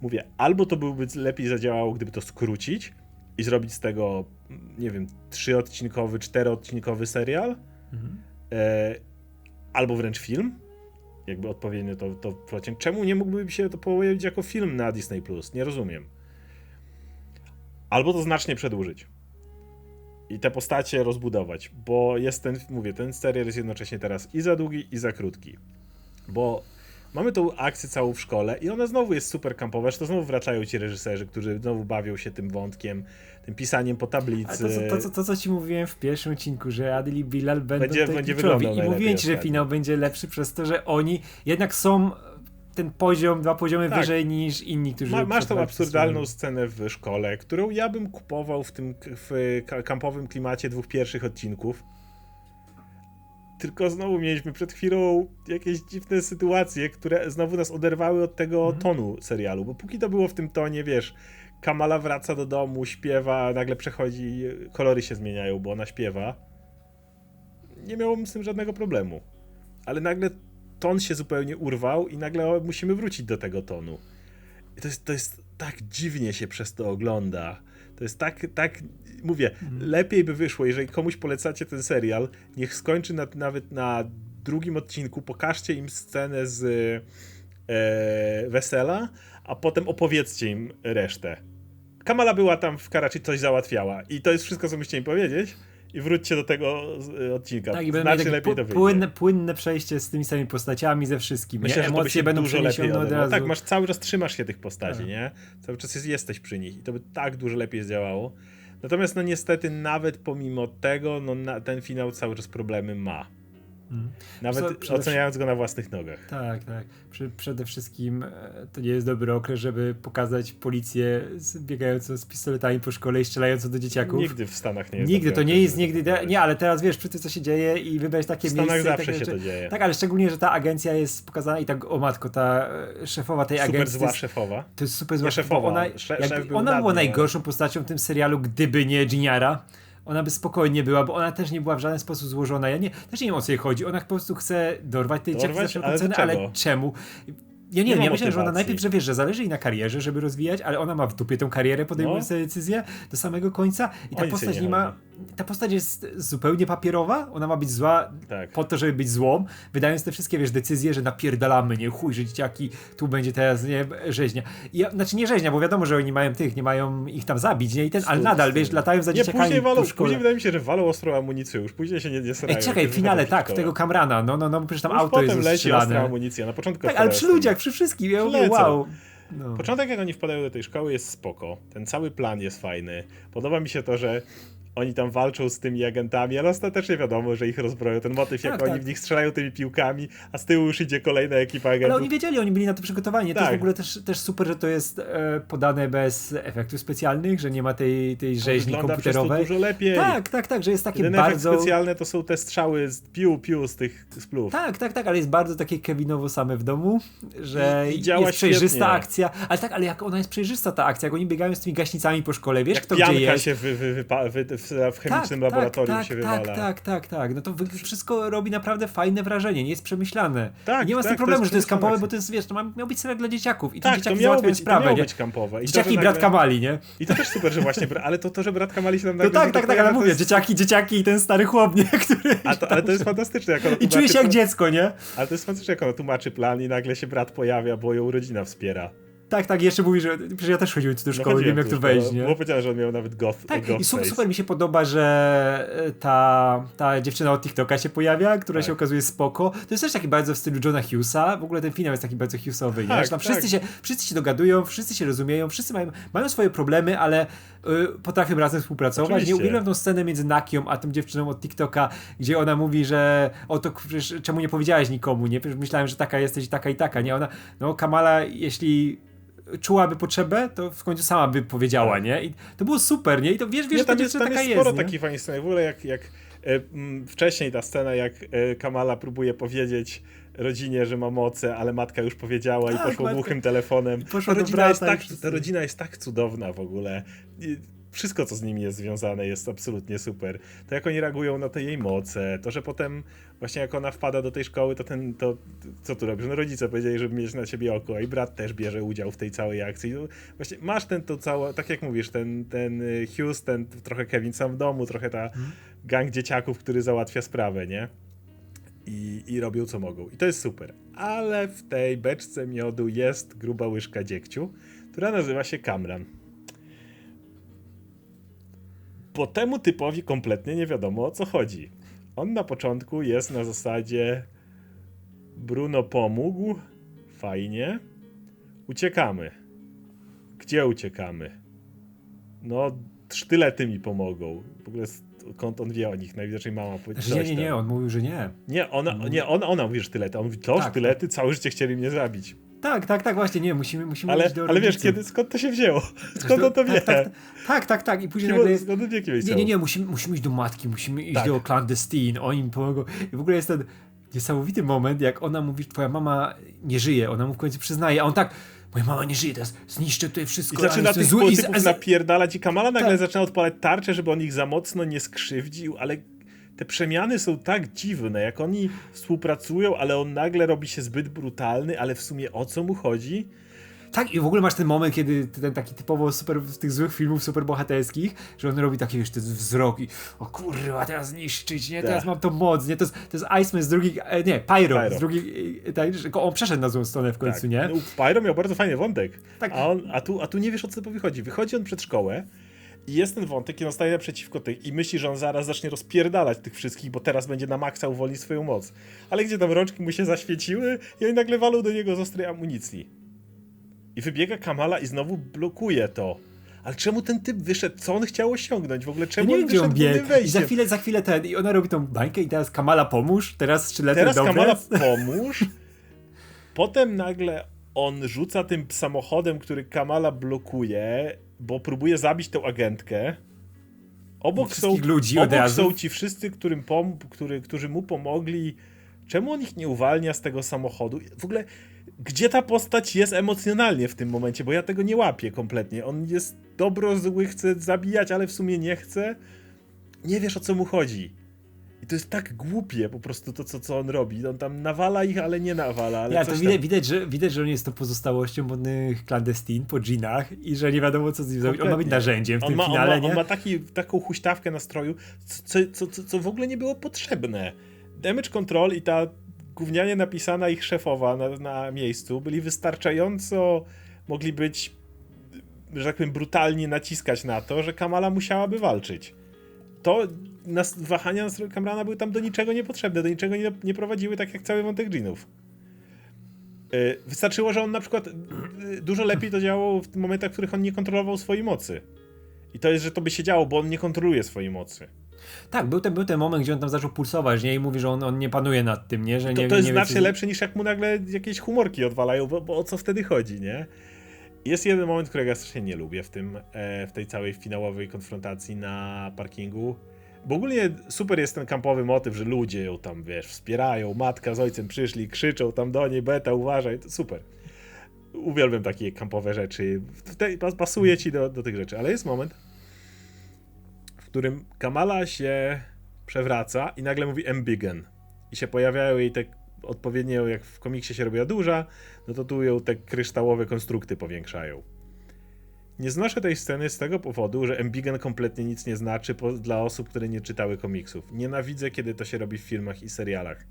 mówię, albo to byłby lepiej zadziałało, gdyby to skrócić i zrobić z tego, nie wiem, trzyodcinkowy, czteroodcinkowy serial, Mhm. e, albo wręcz film, jakby odpowiednio to, to pociąg. Czemu nie mógłby się to pojawić jako film na Disney+, Plus? Nie rozumiem. Albo to znacznie przedłużyć. I te postacie rozbudować, bo jest ten, mówię, ten serial jest jednocześnie teraz i za długi, i za krótki. Bo mamy tą akcję całą w szkole i ona znowu jest super kampowa, że to znowu wracają ci reżyserzy, którzy znowu bawią się tym wątkiem, tym pisaniem po tablicy. to, co- to, co- to, co ci mówiłem w pierwszym odcinku, że Adil i Bilal będą Będzie- będzie, I mówiłem ci, że finał będzie lepszy przez to, że oni jednak są ten poziom, dwa poziomy Tak. wyżej niż inni, którzy... Ma, masz tą absurdalną scenę w szkole, którą ja bym kupował w tym w ka- kampowym klimacie dwóch pierwszych odcinków. Tylko znowu mieliśmy przed chwilą jakieś dziwne sytuacje, które znowu nas oderwały od tego Mhm. tonu serialu. Bo póki to było w tym tonie, wiesz, Kamala wraca do domu, śpiewa, nagle przechodzi, kolory się zmieniają, bo ona śpiewa. Nie miałbym z tym żadnego problemu. Ale nagle ton się zupełnie urwał i nagle musimy wrócić do tego tonu. I to jest, to jest tak dziwnie się przez to ogląda. To jest tak, tak, mówię, lepiej by wyszło, jeżeli komuś polecacie ten serial, niech skończy na, nawet na drugim odcinku, pokażcie im scenę z e, wesela, a potem opowiedzcie im resztę. Kamala była tam w Karachi, coś załatwiała i to jest wszystko, co musicie im powiedzieć i wróćcie do tego z- odcinka. Tak, i będą Znacznie lepiej to płynne, płynne przejście z tymi samymi postaciami, ze wszystkim. Myślę, nie? że Emocje się będą dużo lepiej od razu. Tak, masz cały czas trzymasz się tych postaci, Tak. nie? Cały czas jest, jesteś przy nich i to by tak dużo lepiej zdziałało. Natomiast no niestety nawet pomimo tego, no na, ten finał cały czas problemy ma. Nawet przede oceniając go na własnych nogach. Tak, tak. Przede wszystkim e, to nie jest dobry okres, żeby pokazać policję biegającą z pistoletami po szkole i strzelającą do dzieciaków. Nigdy w Stanach nie jest Nigdy, to nie jest nigdy. Nie, ale teraz wiesz, przy tym co się dzieje i wybrać takie W Stanach miejsce. zawsze się rzeczy. to dzieje. Tak, ale szczególnie, że ta agencja jest pokazana i tak, o matko, ta e, szefowa tej Super agencji. to zła jest- szefowa. To jest super zła Nie szefowa, Ona, sze- szef ona była nią, najgorszą postacią w tym serialu, gdyby nie Giniara. Ona by spokojnie była, bo ona też nie była w żaden sposób złożona. Ja nie, też nie wiem o co jej chodzi. Ona po prostu chce dorwać tej dziewczyny za wszelką cenę, ale czemu? Ja nie, Nie ja myślę, że ona najpierw, że wiesz, że zależy jej na karierze, żeby rozwijać, ale ona ma w dupie tą karierę, podejmując No. te decyzje do samego końca i ta O nic jej postać nie nie ma... Ta postać jest zupełnie papierowa, ona ma być zła Tak. po to, żeby być złą, wydając te wszystkie, wiesz, decyzje, że napierdalamy, nie, chuj, że dzieciaki, tu będzie teraz, nie, rzeźnia. I znaczy nie rzeźnia, bo wiadomo, że oni mają tych, nie mają ich tam zabić, nie, i ten, ale nadal, wiesz, latają za Nie, dzieciakami później, walą, później wydaje mi się, że walą ostrą amunicję już. Później się nie, nie. Ej, czekaj, w finale, tak, tego Kamrana, no, no, no, bo przecież tam Już auto jest leci ostra amunicja. Na początku Tak, ale przy ludziach, przy wszystkim, ja mówię, wow. No. Początek, jak oni wpadają do tej szkoły, jest spoko. Ten cały plan jest fajny. Podoba mi się to, że oni tam walczą z tymi agentami, ale ostatecznie wiadomo, że ich rozbroją. Ten motyw, jak Tak, oni tak. w nich strzelają tymi piłkami, a z tyłu już idzie kolejna ekipa Ale agentów. oni wiedzieli, oni byli na to przygotowani. To Tak. jest w ogóle też, też super, że to jest e, podane bez efektów specjalnych, że nie ma tej, tej To rzeźni przez to komputerowej. dużo lepiej. Tak, tak, tak, że jest takie Jedyne bardzo... efekty specjalne to są te strzały z piu, piu z tych splów. Tak, tak, tak, ale jest bardzo takie Kevinowo same w domu, że I- i działa jest przejrzysta świetnie. akcja. Ale tak, ale jak ona jest przejrzysta ta akcja, jak oni biegają z tymi gaśnicami po szkole, wiesz Jak kto gdzie jest. się wy, wy, wypa- wy, w, w chemicznym tak, laboratorium tak, się tak, wywala. tak, tak, tak. No to wszystko robi naprawdę fajne wrażenie, nie jest przemyślane. Tak, I nie ma z tak, tym to problemu, że to jest kampowe, bo to jest, wiesz, to ma, miał być serial dla dzieciaków i Tak, to dzieciaki miało załatwiają być, to sprawę, miało nie? być kampowe. I to, Dzieciaki i brat Kamali, nie? I to też super, że właśnie, ale to, to że brat Kamali się tam No nagle tak, tak, tak, pojawia, ale to mówię, jest- dzieciaki, dzieciaki i ten stary chłop, nie? Który... A to, ale to jest fantastyczne, jak ona I czuje się jak dziecko, nie? Ale to jest fantastyczne, jak ona tłumaczy plan i nagle się brat pojawia, bo ją rodzina wspiera. Tak, tak, jeszcze mówi, że przecież ja też chodziłem tu do No szkoły, chodziłem wiem jak tu wejść, nie? Było powiedziane, że on miał nawet goth, Tak, goth i super, super mi się podoba, że e, ta, ta dziewczyna od TikToka się pojawia, która Tak. się okazuje spoko. To jest też taki bardzo w stylu Johna Hughesa. W ogóle ten finał jest taki bardzo Hughesowy, nie? Tak, tam tak. wszyscy, się, wszyscy się dogadują, wszyscy się rozumieją, wszyscy mają, mają swoje problemy, ale y, potrafią razem współpracować. Oczywiście. Nie uwielbiam tą scenę między Nakią a tą dziewczyną od TikToka, gdzie ona mówi, że o to przecież czemu nie powiedziałaś nikomu, nie? Przecież myślałem, że taka jesteś, taka i taka, nie? Ona, no Kamala, jeśli czułaby potrzebę, to w końcu sama by powiedziała, Tak. nie? I to było super, nie? I to wiesz, wiesz, Nie, tam jest, tam taka jest sporo jest, takich fajnych scen. W ogóle jak, jak e, m, wcześniej ta scena, jak e, Kamala próbuje powiedzieć rodzinie, że ma moce, ale matka już powiedziała i Tak, poszło matka- głuchym telefonem. poszła ta, rodzina jest i tak, ta rodzina jest tak cudowna w ogóle. Wszystko, co z nimi jest związane, jest absolutnie super. To jak oni reagują na te jej moce, to, że potem właśnie jak ona wpada do tej szkoły, to ten, to co tu robisz? No rodzice powiedzieli, żeby mieć na siebie oko i brat też bierze udział w tej całej akcji. No, właśnie masz ten, to całe, tak jak mówisz, ten, ten y, Hughes, ten trochę Kevin sam w domu, trochę ta gang dzieciaków, który załatwia sprawę, nie? I, I robią co mogą. I to jest super. Ale w tej beczce miodu jest gruba łyżka dziegciu, która nazywa się Kamran. Po temu typowi kompletnie nie wiadomo o co chodzi. On na początku jest na zasadzie Bruno pomógł, fajnie. Uciekamy. Gdzie uciekamy? No, sztylety mi pomogą. W ogóle skąd on wie o nich? Najwidoczniej mama powiedziała. Znaczy, nie, nie, nie, on mówił, że nie. Nie, ona, nie ona, ona mówi sztylety. On mówi, to Tak, sztylety, całe życie chcieli mnie zabić. Tak, tak, tak, właśnie, nie, musimy, musimy Ale, iść do ale wiesz, kiedy, skąd to się wzięło? Skąd on to wie? Tak, tak, tak, tak, tak. i później nagle jest... Jest Nie, nie, nie, musimy, musimy iść do matki, musimy iść Tak. do clandestine, oni mi pomogą. I w ogóle jest ten niesamowity moment, jak ona mówi, twoja mama nie żyje, ona mu w końcu przyznaje, a on tak, moja mama nie żyje, teraz zniszczę tutaj I wszystko. zaczyna a tych zły i typów a z- napierdalać i Kamala nagle Tak. zaczyna odpalać tarczę, żeby on ich za mocno nie skrzywdził, ale te przemiany są tak dziwne, jak oni współpracują, ale on nagle robi się zbyt brutalny, ale w sumie o co mu chodzi? Tak, i w ogóle masz ten moment, kiedy ten taki typowo super, z tych złych filmów superbohaterskich, że on robi takie, wiesz, ten wzrok i o kurwa, teraz niszczyć, nie, teraz Tak. mam tą moc, nie, to jest, to jest Iceman z drugiej, e, nie, Pyro, Pyro. z drugiej, e, tak, on przeszedł na złą stronę w końcu, Tak. nie? No, Pyro miał bardzo fajny wątek, Tak. a, on, a, tu, a tu nie wiesz o co wychodzi. Wychodzi on przed szkołę i jest ten wątek i on staje naprzeciwko tych i myśli, że on zaraz zacznie rozpierdalać tych wszystkich, bo teraz będzie na maksa uwolnić swoją moc. Ale gdzie tam rączki mu się zaświeciły i oni nagle walą do niego z ostrej amunicji. I wybiega Kamala i znowu blokuje to. Ale czemu ten typ wyszedł? Co on chciał osiągnąć? W ogóle czemu nie on on wyszedł biegł. I za chwilę, za chwilę ten, i ona robi tą bańkę i teraz Kamala pomóż, teraz sztyletem Teraz dobre. Kamala pomóż. Potem nagle on rzuca tym samochodem, który Kamala blokuje, bo próbuje zabić tą agentkę. Obok, są, ludzi obok są ci wszyscy, którym pom- który, którzy mu pomogli. Czemu on ich nie uwalnia z tego samochodu? W ogóle, gdzie ta postać jest emocjonalnie w tym momencie? Bo ja tego nie łapię kompletnie. On jest dobro zły, chce zabijać, ale w sumie nie chce. Nie wiesz o co mu chodzi. I to jest tak głupie po prostu to, co, co on robi. On tam nawala ich, ale nie nawala. Ale Ja, to tam... widać, widać, że, widać, że on jest to pozostałością modnych clandestin po dżinach i że nie wiadomo co z nim zrobić. On ma być narzędziem w On tym ma, on finale, ma, nie? on ma taki, taką huśtawkę nastroju, co, co, co, co w ogóle nie było potrzebne. Damage Control i ta gównianie napisana ich szefowa na, na miejscu byli wystarczająco, mogli być, że tak powiem, brutalnie naciskać na to, że Kamala musiałaby walczyć. To nas, wahania nastroju Kamrana były tam do niczego niepotrzebne, do niczego nie, nie prowadziły, tak jak cały wątek dżinów. Yy, Wystarczyło, że on na przykład yy, dużo lepiej to działało w momentach, w których on nie kontrolował swojej mocy. I to jest, że to by się działo, bo on nie kontroluje swojej mocy. Tak, był ten, był ten moment, gdzie on tam zaczął pulsować, nie? I mówi, że on, on nie panuje nad tym, nie? Że To, nie, to jest nie wie, co znacznie z- lepsze niż jak mu nagle jakieś humorki odwalają, bo, bo o co wtedy chodzi, nie? Jest jeden moment, którego ja strasznie nie lubię w tym, e, w tej całej finałowej konfrontacji na parkingu. Bo ogólnie super jest ten kampowy motyw, że ludzie ją tam, wiesz, wspierają, matka z ojcem przyszli, krzyczą tam do niej, beta, uważaj, to super. Uwielbiam takie kampowe rzeczy. Pasuje ci do, do tych rzeczy, ale jest moment, w którym Kamala się przewraca i nagle mówi Embiggen. I się pojawiają jej te odpowiednio, jak w komiksie się robiła duża, no to tu ją te kryształowe konstrukty powiększają. Nie znoszę tej sceny z tego powodu, że Embiggen kompletnie nic nie znaczy po, dla osób, które nie czytały komiksów. Nienawidzę, kiedy to się robi w filmach i serialach.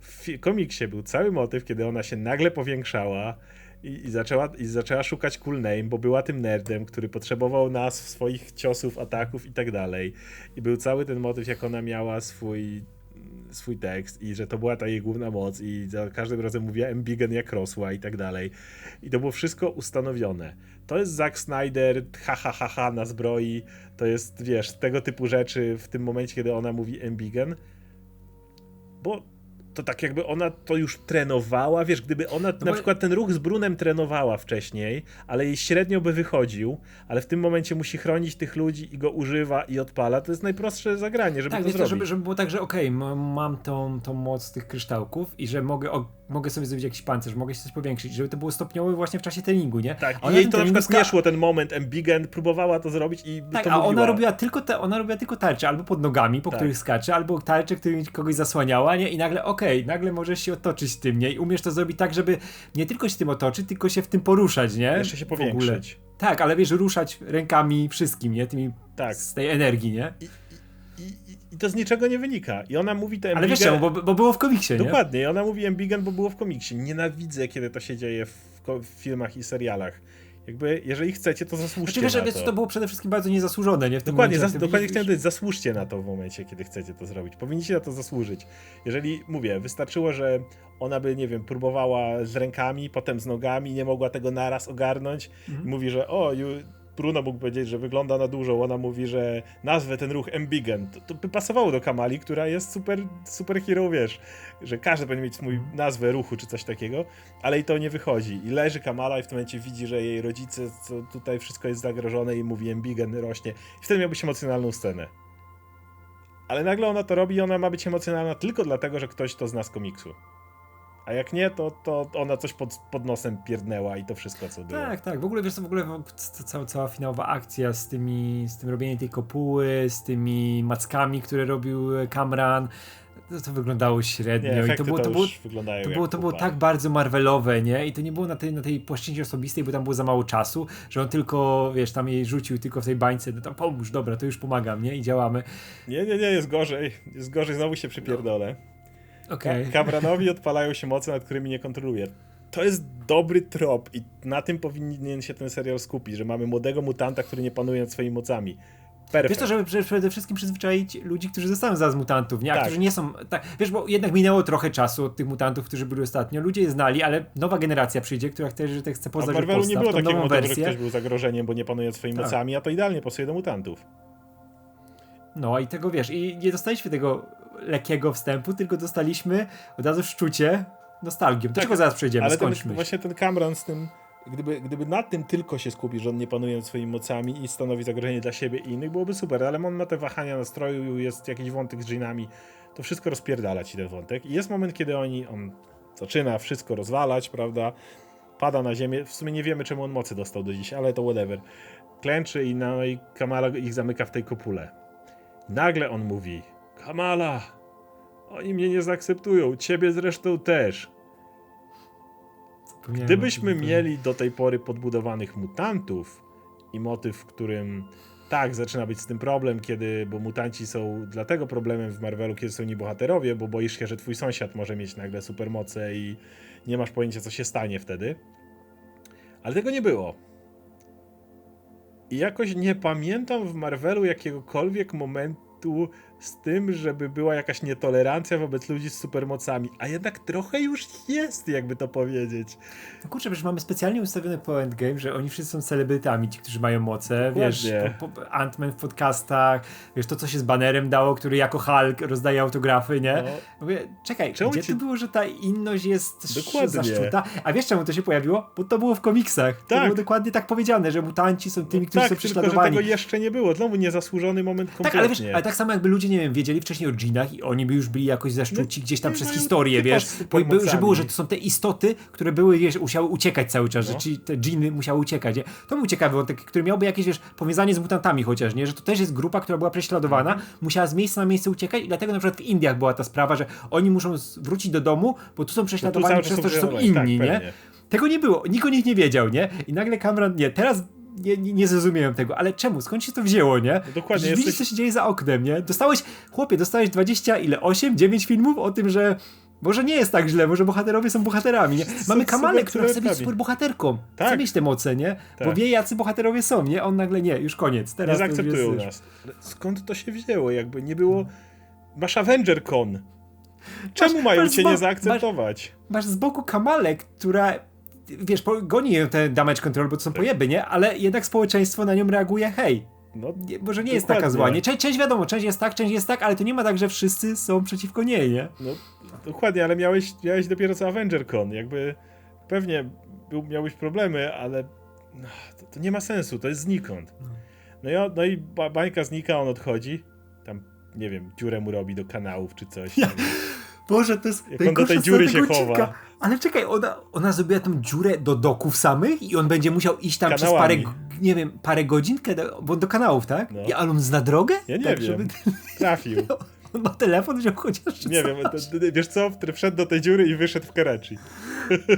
W komiksie był cały motyw, kiedy ona się nagle powiększała i, i, zaczęła, i zaczęła szukać cool name, bo była tym nerdem, który potrzebował nas, swoich ciosów, ataków i tak dalej. I był cały ten motyw, jak ona miała swój swój tekst i że to była ta jej główna moc i za każdym razem mówiła Embiggen jak rosła i tak dalej. I to było wszystko ustanowione. To jest Zack Snyder, ha ha ha ha na zbroi, to jest, wiesz, tego typu rzeczy w tym momencie, kiedy ona mówi Embiggen, bo to tak jakby ona to już trenowała, wiesz, gdyby ona na bo- przykład ten ruch z Brunem trenowała wcześniej, ale jej średnio by wychodził, ale w tym momencie musi chronić tych ludzi i go używa i odpala, to jest najprostsze zagranie, żeby Tak, to wiesz, zrobić. żeby, żeby było tak, że okej, ma- mam tą, tą moc tych kryształków i że mogę, o, mogę sobie zrobić jakiś pancerz, mogę się coś powiększyć, żeby to było stopniowe właśnie w czasie treningu, nie? Tak, ona jej to na przykład nie szło ten moment, Embigen próbowała to zrobić i Tak, to a mówiła. ona robiła tylko te, ona robiła tylko tarcze, albo pod nogami, po Tak. których skacze, albo tarcze, którymi kogoś zasłaniała, nie? I nagle, okej, nagle możesz się otoczyć tym, nie? I umiesz to zrobić tak, żeby nie tylko się tym otoczyć, tylko się w tym poruszać, nie? Jeszcze się powiększyć. Tak, ale wiesz, ruszać rękami wszystkim, nie? Tymi Tak. z tej energii, nie? I, i, i, to z niczego nie wynika. I ona mówi te Ale wiesz czemu, bo, bo było w komiksie, nie? Dokładnie, i ona mówi Embigen, bo było w komiksie. Nienawidzę, kiedy to się dzieje w, w filmach i serialach. Jakby, jeżeli chcecie, to zasłużcie Znaczy, wiesz, na to. to było przede wszystkim bardzo niezasłużone, nie? W Dokładnie, momencie, zas- dokładnie chciałem powiedzieć, zasłużcie na to w momencie, kiedy chcecie to zrobić. Powinniście na to zasłużyć. Jeżeli, mówię, wystarczyło, że ona by, nie wiem, próbowała z rękami, potem z nogami, nie mogła tego naraz ogarnąć Mhm. i mówi, że o, ju, Bruno mógł powiedzieć, że wygląda na dużo, ona mówi, że nazwę ten ruch Embigen. To, to by pasowało do Kamali, która jest super, super hero, wiesz, że każdy powinien mieć swój nazwę ruchu czy coś takiego, ale i to nie wychodzi. I leży Kamala i w tym momencie widzi, że jej rodzice, co tutaj wszystko jest zagrożone i mówi Embigen rośnie. I wtedy miałbyś emocjonalną scenę. Ale nagle ona to robi i ona ma być emocjonalna tylko dlatego, że ktoś to zna z komiksu. A jak nie, to, to ona coś pod, pod nosem pierdnęła i to wszystko, co było. Tak, tak. W ogóle wiesz co, w ogóle cała, cała finałowa akcja z tymi, z tym robieniem tej kopuły, z tymi mackami, które robił e, Kamran, to, to wyglądało średnio. Nie, I to było, to, było, już wyglądają to, było, to było tak bardzo Marvelowe, nie? I to nie było na tej, na tej płaszczyźnie osobistej, bo tam było za mało czasu, że on tylko, wiesz, tam jej rzucił tylko w tej bańce, no tam pomóż, dobra, to już pomagam, nie? I działamy. Nie, nie, nie, jest gorzej. Jest gorzej, znowu się przypierdolę. Okej. Ka- Kamranowi odpalają się moce, nad którymi nie kontroluje. To jest dobry trop i na tym powinien się ten serial skupić, że mamy młodego mutanta, który nie panuje nad swoimi mocami. Perfekt. Wiesz to, żeby żeby przede wszystkim przyzwyczaić ludzi, którzy zostają zaraz mutantów, nie? A Tak. którzy nie są. Tak, wiesz, bo jednak minęło trochę czasu od tych mutantów, którzy byli ostatnio. Ludzie je znali, ale nowa generacja przyjdzie, która chce, że te chce A w poznać Marvelu nie było takiego nową motywu, że wersję. ktoś był zagrożeniem, bo nie panuje nad swoimi Tak. mocami, a to idealnie pasuje do mutantów. No i tego wiesz, i nie dostaliśmy tego lekkiego wstępu, tylko dostaliśmy od razu szczucie nostalgią. Do Tak, czego zaraz przejdziemy, Ale ten, skończmy. właśnie ten Cameron z tym, gdyby, gdyby nad tym tylko się skupił, że on nie panuje nad swoimi mocami i stanowi zagrożenie dla siebie i innych, byłoby super, ale on ma te wahania nastroju, jest jakiś wątek z dżinami, to wszystko rozpierdala ci ten wątek. I jest moment, kiedy oni, on zaczyna wszystko rozwalać, prawda, pada na ziemię, w sumie nie wiemy, czemu on mocy dostał do dziś, ale to whatever. Klęczy i, no, i Kamala ich zamyka w tej kopule. Nagle on mówi, Kamala, oni mnie nie zaakceptują, ciebie zresztą też. Gdybyśmy mieli do tej pory podbudowanych mutantów i motyw, w którym tak, zaczyna być z tym problem, kiedy, bo mutanci są dlatego problemem w Marvelu, kiedy są niebohaterowie, bo boisz się, że twój sąsiad może mieć nagle supermoce i nie masz pojęcia, co się stanie wtedy. Ale tego nie było. I jakoś nie pamiętam w Marvelu jakiegokolwiek momentu z tym, żeby była jakaś nietolerancja wobec ludzi z supermocami. A jednak trochę już jest, jakby to powiedzieć. No kurczę, przecież mamy specjalnie ustawione po Endgame, że oni wszyscy są celebrytami, ci, którzy mają moce, wiesz, Dokładnie. po, Ant-Man w podcastach, wiesz, to co się z banerem dało, który jako Hulk rozdaje autografy, nie? No. Mówię, czekaj, Czemu gdzie ci- to było, że ta inność jest Dokładnie. zaszczuta? A wiesz czemu to się pojawiło? Bo to było w komiksach. To Tak. było dokładnie tak powiedziane, że mutanci są tymi, którzy tak, są tylko że prześladowani. tego jeszcze nie było. Znowu niezasłużony moment kompletnie. Tak, ale wiesz, ale tak samo jakby ludzie, nie wiem, wiedzieli wcześniej o dżinach i oni by już byli jakoś zaszczuci No, gdzieś tam przez historię, wiesz, by, że było, że to są te istoty, które były, wiesz, musiały uciekać cały czas, No. że ci te dżiny musiały uciekać, nie? To był ciekawy wątek, który miałby jakieś, wiesz, powiązanie z mutantami chociaż, nie? Że to też jest grupa, która była prześladowana, Mhm. musiała z miejsca na miejsce uciekać i dlatego na przykład w Indiach była ta sprawa, że oni muszą wrócić do domu, bo tu są No tu prześladowani czas przez to, że są prześladowani. inni, tak, nie? Tego nie było, nikt o nich nie wiedział, nie? I nagle Cameron, nie, teraz nie, nie, nie zrozumiałem tego, ale czemu? Skąd się to wzięło, nie? No dokładnie, widzisz, jesteś- co się dzieje za oknem, nie? Dostałeś, chłopie, dostałeś 20, ile? 8, 9 filmów o tym, że może nie jest tak źle, może bohaterowie są bohaterami, nie? Mamy Kamalę, która chce być superbohaterami. super bohaterką. Chce Tak. mieć te moce, nie? Bo Tak. wie, jacy bohaterowie są, nie? On nagle nie, już koniec. Nie Teraz już zaakceptują jest, nas. Skąd to się wzięło? Jakby nie było... Masz Avenger Con. Czemu Masz- mają masz cię nie zaakceptować? Masz z boku Kamalę, która wiesz, goni ją ten damage control, bo to są pojeby, nie? Ale jednak społeczeństwo na nią reaguje, hej, No, nie, może nie jest taka zła, nie? Część, część wiadomo, część jest tak, część jest tak, ale to nie ma tak, że wszyscy są przeciwko niej, nie? no, dokładnie, ale miałeś, miałeś dopiero co Avenger Con. Jakby pewnie był, miałbyś problemy, ale no, to, to nie ma sensu, to jest znikąd. No i, on- no i ba, bańka znika, on odchodzi. Tam, nie wiem, dziurę mu robi do kanałów czy coś. Ja- Boże, to jest Jak on do tej dziury się tego chowa. odcinka. Ale czekaj, ona, ona zrobiła tą dziurę do doków samych i on będzie musiał iść tam przez Kanałami. parę, g- nie wiem, parę godzin, kiedy, bo do kanałów, tak? No. I, ale on zna drogę? Ja nie tak, wiem. Żeby, Trafił. ma telefon, wziął chociaż Nie wiem, to, wiesz co? Wszedł do tej dziury i wyszedł w Karachi.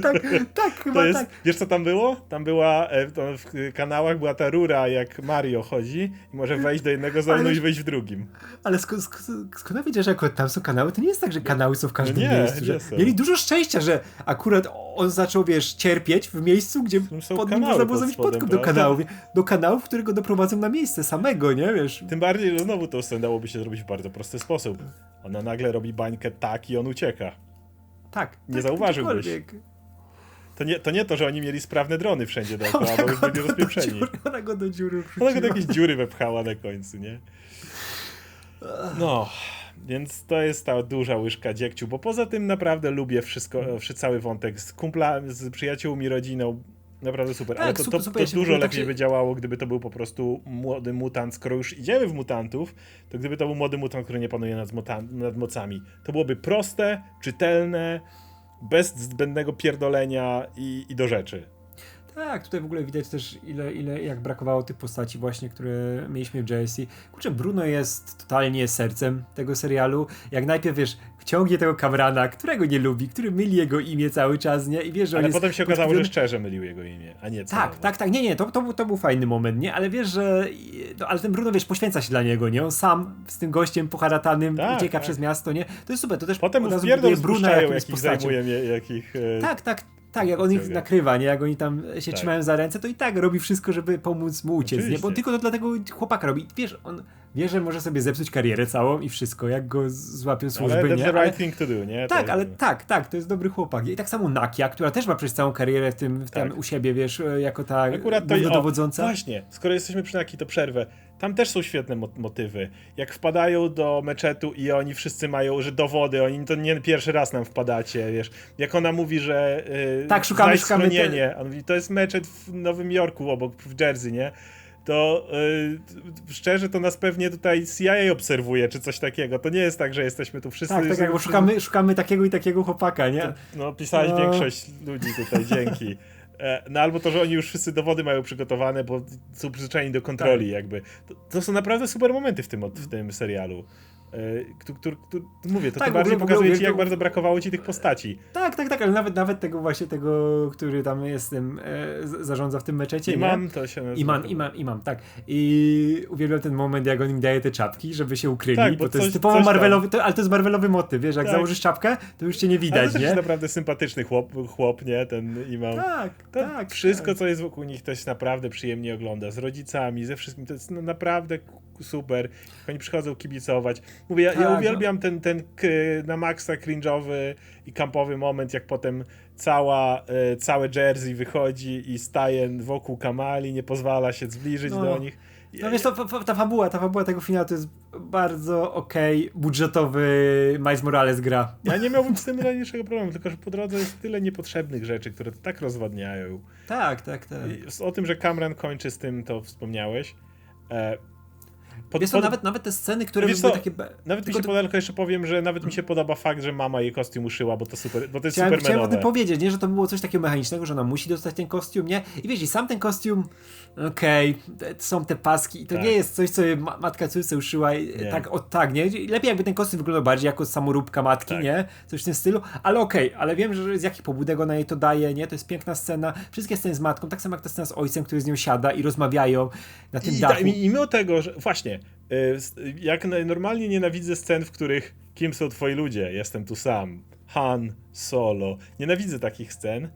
Tak, tak, chyba To jest, tak. wiesz co tam było? Tam była, e, w kanałach była ta rura, jak Mario chodzi i może wejść do jednego Ale- i wyjść w drugim. Ale sk- sk- skąd wiedziesz, że akurat tam są kanały? To nie jest tak, że kanały są w każdym No nie, miejscu. nie Że mieli dużo szczęścia, że akurat on zaczął, wiesz, cierpieć w miejscu, gdzie są pod nim można było zrobić spodem, podkop do kanałów. Do kanałów, które go doprowadzą na miejsce samego, nie wiesz? Tym bardziej, że znowu to dałoby się zrobić w bardzo prosty sposób. Ona nagle robi bańkę tak i on ucieka. Tak. Nie tak, zauważyłbyś. To nie, to nie to, że oni mieli sprawne drony wszędzie dookoła, bo już byli rozpieprzeni. dziury, ona go do dziury Ona go do jakiejś dziury wepchała na końcu, nie? No, więc to jest ta duża łyżka dziegciu, bo poza tym naprawdę lubię wszystko, wszy- cały wątek z kumpla, z przyjaciółmi, rodziną. Naprawdę super, Tak, ale to, to, super, to ja dużo tak lepiej się- by działało, gdyby to był po prostu młody mutant. Skoro już idziemy w mutantów, to gdyby to był młody mutant, który nie panuje nad, nad mocami. To byłoby proste, czytelne, bez zbędnego pierdolenia i, i do rzeczy. Tak, tutaj w ogóle widać też ile, ile jak brakowało tych postaci właśnie, które mieliśmy w JSC. Kurczę, Bruno jest totalnie sercem tego serialu. Jak najpierw, wiesz, ciągnie tego Kamrana, którego nie lubi, który myli jego imię cały czas, nie? I wiesz, że on Ale potem się okazało, że szczerze mylił jego imię, a nie. Tak, tak, tak, nie, nie, to, to, był- to był fajny moment, nie? Ale wiesz, że. No, ale ten Bruno, wiesz, poświęca się dla niego, nie? On sam z tym gościem poharatanym Tak, ucieka tak. przez miasto, nie? To jest super, to też Potem mu pierdol Bruna jakich postacią. zajmuje, jakich... e, Tak, tak, tak, jak on ich nakrywa, nie? Jak oni tam się Tak. trzymają za ręce, to i tak robi wszystko, żeby pomóc mu uciec, nie? Bo Oczywiście. tylko to dla tego chłopaka robi. Wiesz, on wie, że może sobie zepsuć karierę całą i wszystko, jak go złapią służby, Ale that's nie? the right thing to do, nie? tak, To- ale tak, tak, to jest dobry chłopak. I tak samo Nakia, która też ma przez całą karierę w tym, w tym Tak. u siebie, wiesz, jako ta Akurat to i o, dowodząca. Właśnie, skoro jesteśmy przy Naki, to przerwę. Tam też są świetne mo- motywy. Jak wpadają do meczetu i oni wszyscy mają, że dowody, oni to nie pierwszy raz nam wpadacie, wiesz. Jak ona mówi, że yy, Tak, szukamy- szukamy schronienie. On mówi, to jest meczet w Nowym Jorku obok, w Jersey, nie? To yy, szczerze to nas pewnie tutaj CIA obserwuje, czy coś takiego. To nie jest tak, że jesteśmy tu wszyscy... Tak, tak, bo szukamy, szukamy takiego i takiego chłopaka, nie? No, pisałeś No. większość ludzi tutaj, dzięki. E, No albo to, że oni już wszyscy dowody mają przygotowane, bo są przyzwyczajeni do kontroli, Tak. jakby. To, to są naprawdę super momenty w tym, w tym serialu. Który, który, który, mówię, to Tak, ogóle- bardziej ogóle pokazuje ci, jak bardzo brakowało ci tych postaci. Tak, tak, tak, ale nawet, nawet tego właśnie tego, który tam jest tym, e, zarządza w tym meczecie, nie? Imam to się nazywa. Iman, imam, imam, tak. I uwielbiam ten moment, jak on im daje te czapki, żeby się ukryli, Tak, bo, bo to jest coś- typowo coś. Marvelowy, to, ale to jest Marvelowy motyw, wiesz, jak Tak. założysz czapkę, to już cię nie Ale to widać, też nie? jest naprawdę sympatyczny chłop, chłop nie? Ten imam. Tak, To tak. wszystko, tak. co jest wokół nich, to się naprawdę przyjemnie ogląda. Z rodzicami, ze wszystkim. To jest no, naprawdę super. Oni przychodzą kibicować. Mówię, ja, ja Tak, no. uwielbiam ten, ten k- na maksa cringe'owy i kampowy moment, jak potem cała, e, całe Jersey wychodzi i staje wokół Kamali, nie pozwala się zbliżyć No. do nich. No wiesz, to, ta fabuła, ta fabuła tego finału to jest bardzo okej, budżetowy Miles Morales gra. Ja nie miałbym z tym najmniejszego problemu, tylko że po drodze jest tyle niepotrzebnych rzeczy, które to tak rozwadniają. Tak, tak, tak. I O tym, że Cameron kończy z tym, to wspomniałeś. E, pod- Wiesz co, pod- nawet, nawet te sceny, które Wiesz były co, takie... Nawet mi tylko się podoba, tylko jeszcze powiem, że nawet mi się podoba fakt, że mama jej kostium uszyła, bo to super, bo to jest Chciałem, chciałem o tym powiedzieć, nie, że to było coś takiego mechanicznego, że ona musi dostać ten kostium, nie? I wiesz, i sam ten kostium, okej, te- są te paski i to Tak. nie jest coś, co jej ma matka córce uszyła i- Nie. tak, o tak, nie? Lepiej jakby ten kostium wyglądał bardziej jako samoróbka matki, Tak. nie? Coś w tym stylu, ale okej, ale wiem, że z jakich pobudek ona jej to daje, nie? To jest piękna scena, wszystkie sceny z matką, tak samo jak ta scena z ojcem, który z nią siada i rozmawiają na tym I, dachu. da, i mimo tego, że właśnie, y, s- jak normalnie nienawidzę scen, w których kim są twoi ludzie, jestem tu sam, Han, Solo, nienawidzę takich scen,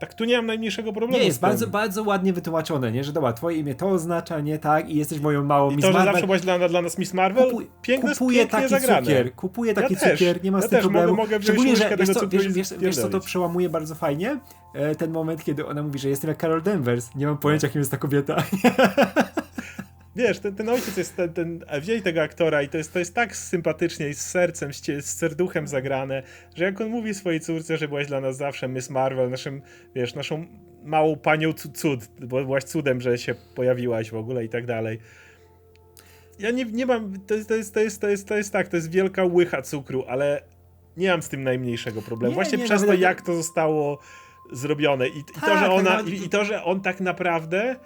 tak tu nie mam najmniejszego problemu Nie, jest bardzo, bardzo ładnie wytłumaczone, nie? Że dobra, twoje imię to oznacza, nie? Tak? I jesteś moją małą I Miss to, że Marvel. zawsze byłaś dla, dla nas Miss Marvel, Kupuj- piękne, kupuję taki zagrane. cukier, kupuję taki Ja też, cukier, nie ma ja z tym też mogę- problemu. mogę wziąć Szczególnie, że wiesz co, wiesz, wiesz, wiesz co to przełamuje bardzo fajnie? E, Ten moment, kiedy ona mówi, że jestem jak Carol Danvers. Nie mam pojęcia, kim jest ta kobieta. Wiesz, ten, ten ojciec jest ten, ten wzięli tego aktora i to jest, to jest tak sympatycznie i z sercem, z, z serduchem zagrane, że jak on mówi swojej córce, że byłaś dla nas zawsze Miss Marvel, naszym, wiesz, naszą małą panią cu- cud, bo byłaś cudem, że się pojawiłaś w ogóle i tak dalej. Ja nie, nie mam, to jest, to, jest, to, jest, to, jest, to jest tak, to jest wielka łycha cukru, ale nie mam z tym najmniejszego problemu. Nie, Właśnie nie, przez to, nawet- jak to zostało zrobione. I, i to, Tak, że ona, tak, i, i to, że on tak naprawdę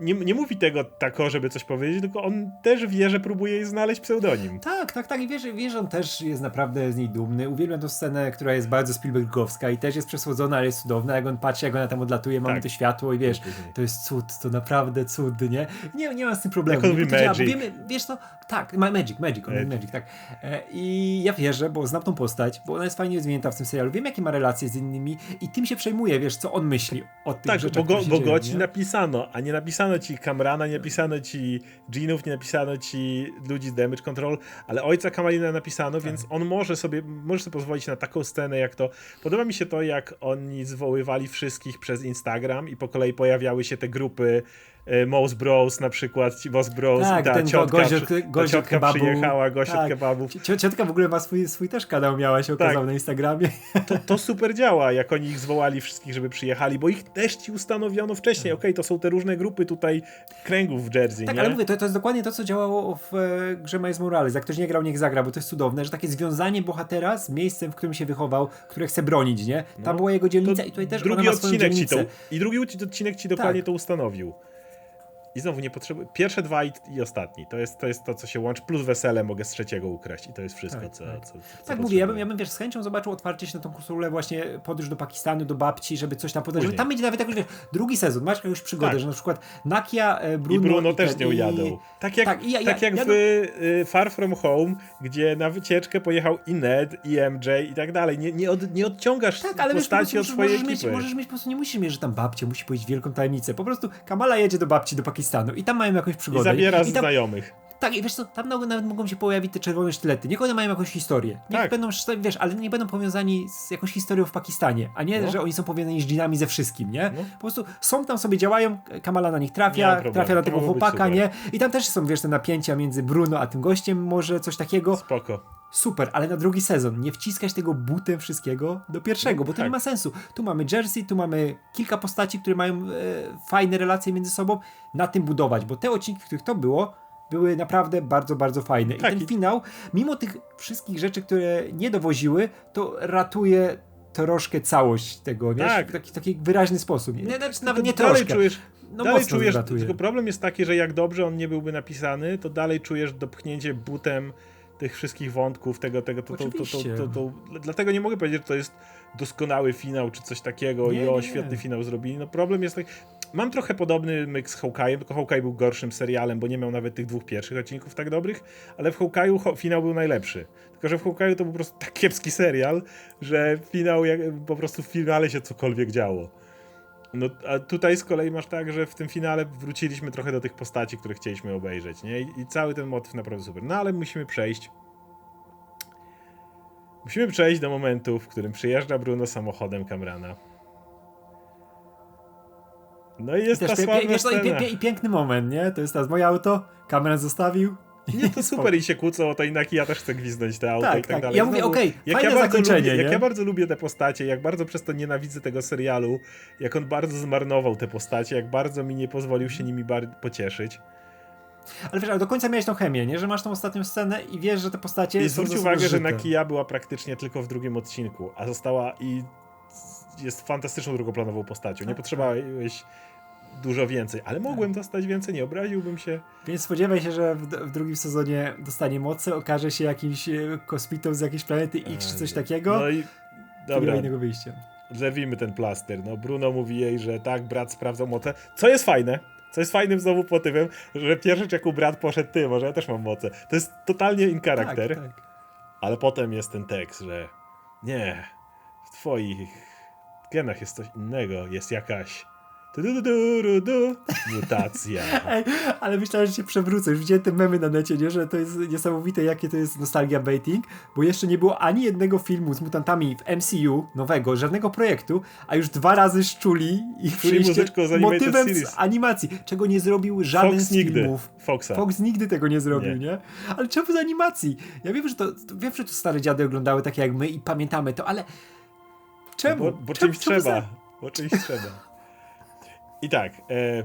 nie, nie mówi tego tako, żeby coś powiedzieć, tylko on też wie, że próbuje jej znaleźć pseudonim. Tak, tak, tak. I wiesz, wiesz, on też jest naprawdę z niej dumny. Uwielbiam tę scenę, która jest bardzo Spielbergowska i też jest przesłodzona, ale jest cudowna. Jak on patrzy, jak ona tam odlatuje, mamy Tak. to światło i wiesz, to jest cud, to naprawdę cud, nie? Nie, nie mam z tym problemu. Jak on mówi działa, magic. wiemy, wiesz co, tak, ma, magic, magic, on Magic. magic, tak. E, I ja wierzę, bo znam tą postać, bo ona jest fajnie rozwinięta w tym serialu. Wiem, jakie ma relacje z innymi i tym się przejmuję, wiesz, co on myśli o tych Tak, rzeczach, bo go, bo go ci napisano, a nie napisano ci Kamrana, nie napisano ci Jeanów, nie napisano ci ludzi z Damage Control, ale ojca Kamalina napisano, Tak. więc on może sobie, może sobie pozwolić na taką scenę jak to. Podoba mi się to, jak oni zwoływali wszystkich przez Instagram i po kolei pojawiały się te grupy Mouse Bros na przykład, Mouse Bros Tak, ta ten ciotka, gość ta ciotka kebabu. przyjechała, od Tak. kebabów. Cio- Ciotka w ogóle ma swój, swój też kanał, miała się okazał Tak. na Instagramie. To, to super działa, jak oni ich zwołali wszystkich, żeby przyjechali, bo ich też ci ustanowiono wcześniej. Okej, to są te różne grupy tutaj kręgów w Jersey, Tak, nie? ale mówię, to, to jest dokładnie to, co działało w e, grze Miles Morales. Jak ktoś nie grał, niech zagra, bo to jest cudowne, że takie związanie bohatera z miejscem, w którym się wychował, które chce bronić, nie? Tam No, była jego dzielnica i tutaj też drugi ona ma swoją odcinek ci to, dzielnicę. I drugi odcinek ci dokładnie Tak. to ustanowił. I znowu nie potrzebuję. Pierwsze dwa i, i ostatni. To jest, to jest to, co się łączy. Plus wesele mogę z trzeciego ukraść. I to jest wszystko, Tak, co, tak. co, co. Tak mówię, ja bym, ja bym wiesz, z chęcią zobaczył otwarcie się na tą konsolę, właśnie podróż do Pakistanu, do babci, żeby coś tam podać. Żeby tam będzie nawet jakoś, wiesz, drugi sezon, masz jakąś przygodę, Tak. że na przykład Nakia, e, I Bruno, Bruno też ten- z nią i- jadą. Tak jak, Tak, i ja- ja- tak jak ja w y, Far From Home, gdzie na wycieczkę pojechał i Ned, i MJ i tak dalej. Nie, nie, od, nie odciągasz Tak, ale wiesz, po postaci prostu od swojej możesz, mieć, ekipy. możesz mieć, po prostu nie musisz mieć, że tam babcia musi powiedzieć wielką tajemnicę. Po prostu Kamala jedzie do babci do Pakistanu i tam mają jakąś I przygodę. zabiera I tam, znajomych. Tak, i wiesz co, tam nawet nawet mogą się pojawić te czerwone sztylety. Niech one mają jakąś historię. Niech Tak. będą, wiesz, ale nie będą powiązani z jakąś historią w Pakistanie, a nie, No. że oni są powiązani z dżinami ze wszystkim, nie? No. Po prostu są tam sobie, działają, Kamala na nich trafia, trafia na tego chłopaka, nie? I tam też są, wiesz, te napięcia między Bruno a tym gościem, może coś takiego. Spoko. Super, ale na drugi sezon nie wciskać tego butem wszystkiego do pierwszego, bo to tak. nie ma sensu. Tu mamy Jersey, tu mamy kilka postaci, które mają e, fajne relacje między sobą, na tym budować, bo te odcinki, w których to było, były naprawdę bardzo, bardzo fajne. Tak, I ten i- finał, mimo tych wszystkich rzeczy, które nie dowoziły, to ratuje troszkę całość tego, Tak. w taki, taki wyraźny sposób. Nie, znaczy, nawet nie dalej troszkę. czujesz, no dalej czujesz, tylko problem jest taki, że jak dobrze on nie byłby napisany, to dalej czujesz dopchnięcie butem tych wszystkich wątków, tego, tego, to, to, to, to, Dlatego nie mogę powiedzieć, że to jest doskonały finał, czy coś takiego i o, świetny finał zrobili. No problem jest taki, mam trochę podobny myk z Hawkeye'em, tylko Hawkeye był gorszym serialem, bo nie miał nawet tych dwóch pierwszych odcinków tak dobrych, ale w Hawkeye'u finał był najlepszy. Tylko, że w Hawkeye'u to był po prostu tak kiepski serial, że finał, jak, po prostu w finale się cokolwiek działo. No, a tutaj z kolei masz tak, że w tym finale wróciliśmy trochę do tych postaci, które chcieliśmy obejrzeć, nie? I, i cały ten motyw naprawdę super. No ale musimy przejść. Musimy przejść do momentu, w którym przyjeżdża Bruno samochodem Kamrana. No i jest Też ta pie, pie, sławna i, pie, pie, I piękny moment, nie? To jest teraz moje auto, kamerę zostawił. Nie, to super i się kłócą o to inaki, ja też chcę gwizdnąć te auto Tak, i tak, tak. dalej. Ja mówię, Znowu, okej, jak fajne ja bardzo zakończenie, lubię? Jak ja bardzo lubię te postacie, jak bardzo przez to nienawidzę tego serialu, jak on bardzo zmarnował te postacie, jak bardzo mi nie pozwolił się nimi pocieszyć. Ale wiesz, ale do końca miałeś tą chemię, nie? Że masz tą ostatnią scenę i wiesz, że te postacie I są zwróć uwagę, że zżyte. Nakia była praktycznie tylko w drugim odcinku, a została i jest fantastyczną drugoplanową postacią. Nie Tak, potrzebowałeś dużo więcej, ale mogłem dostać więcej, nie obraziłbym się. Więc spodziewaj się, że w, w drugim sezonie dostanie moce, okaże się jakimś e, kosmitą z jakiejś planety X czy coś takiego. No i dobra, innego wyjścia. zerwijmy ten plaster. No Bruno mówi jej, że tak, brat sprawdzał moce, co jest fajne. Co jest fajnym znowu motywem, że pierwszy jak u brat poszedł ty, może ja też mam moce. To jest totalnie in charakter. Tak, tak. Ale potem jest ten tekst, że nie, w twoich genach jest coś innego, jest jakaś du, du, du, du, mutacja. Ej, ale myślałem, że się przewrócę. Już widziałem te memy na necie, nie? że to jest niesamowite, jakie to jest nostalgia baiting, bo jeszcze nie było ani jednego filmu z mutantami w MCU nowego, żadnego projektu, a już dwa razy szczuli ich przyjście motywem series. z animacji, czego nie zrobił żaden Fox z nigdy. filmów. Foxa. Fox nigdy tego nie zrobił, Nie. nie? Ale czemu z animacji? Ja wiem, że to, to wiem, że to stare dziady oglądały tak jak my i pamiętamy to, ale czemu? Bo, bo czemu, czymś czemu trzeba. za- Bo czymś trzeba. I tak, e,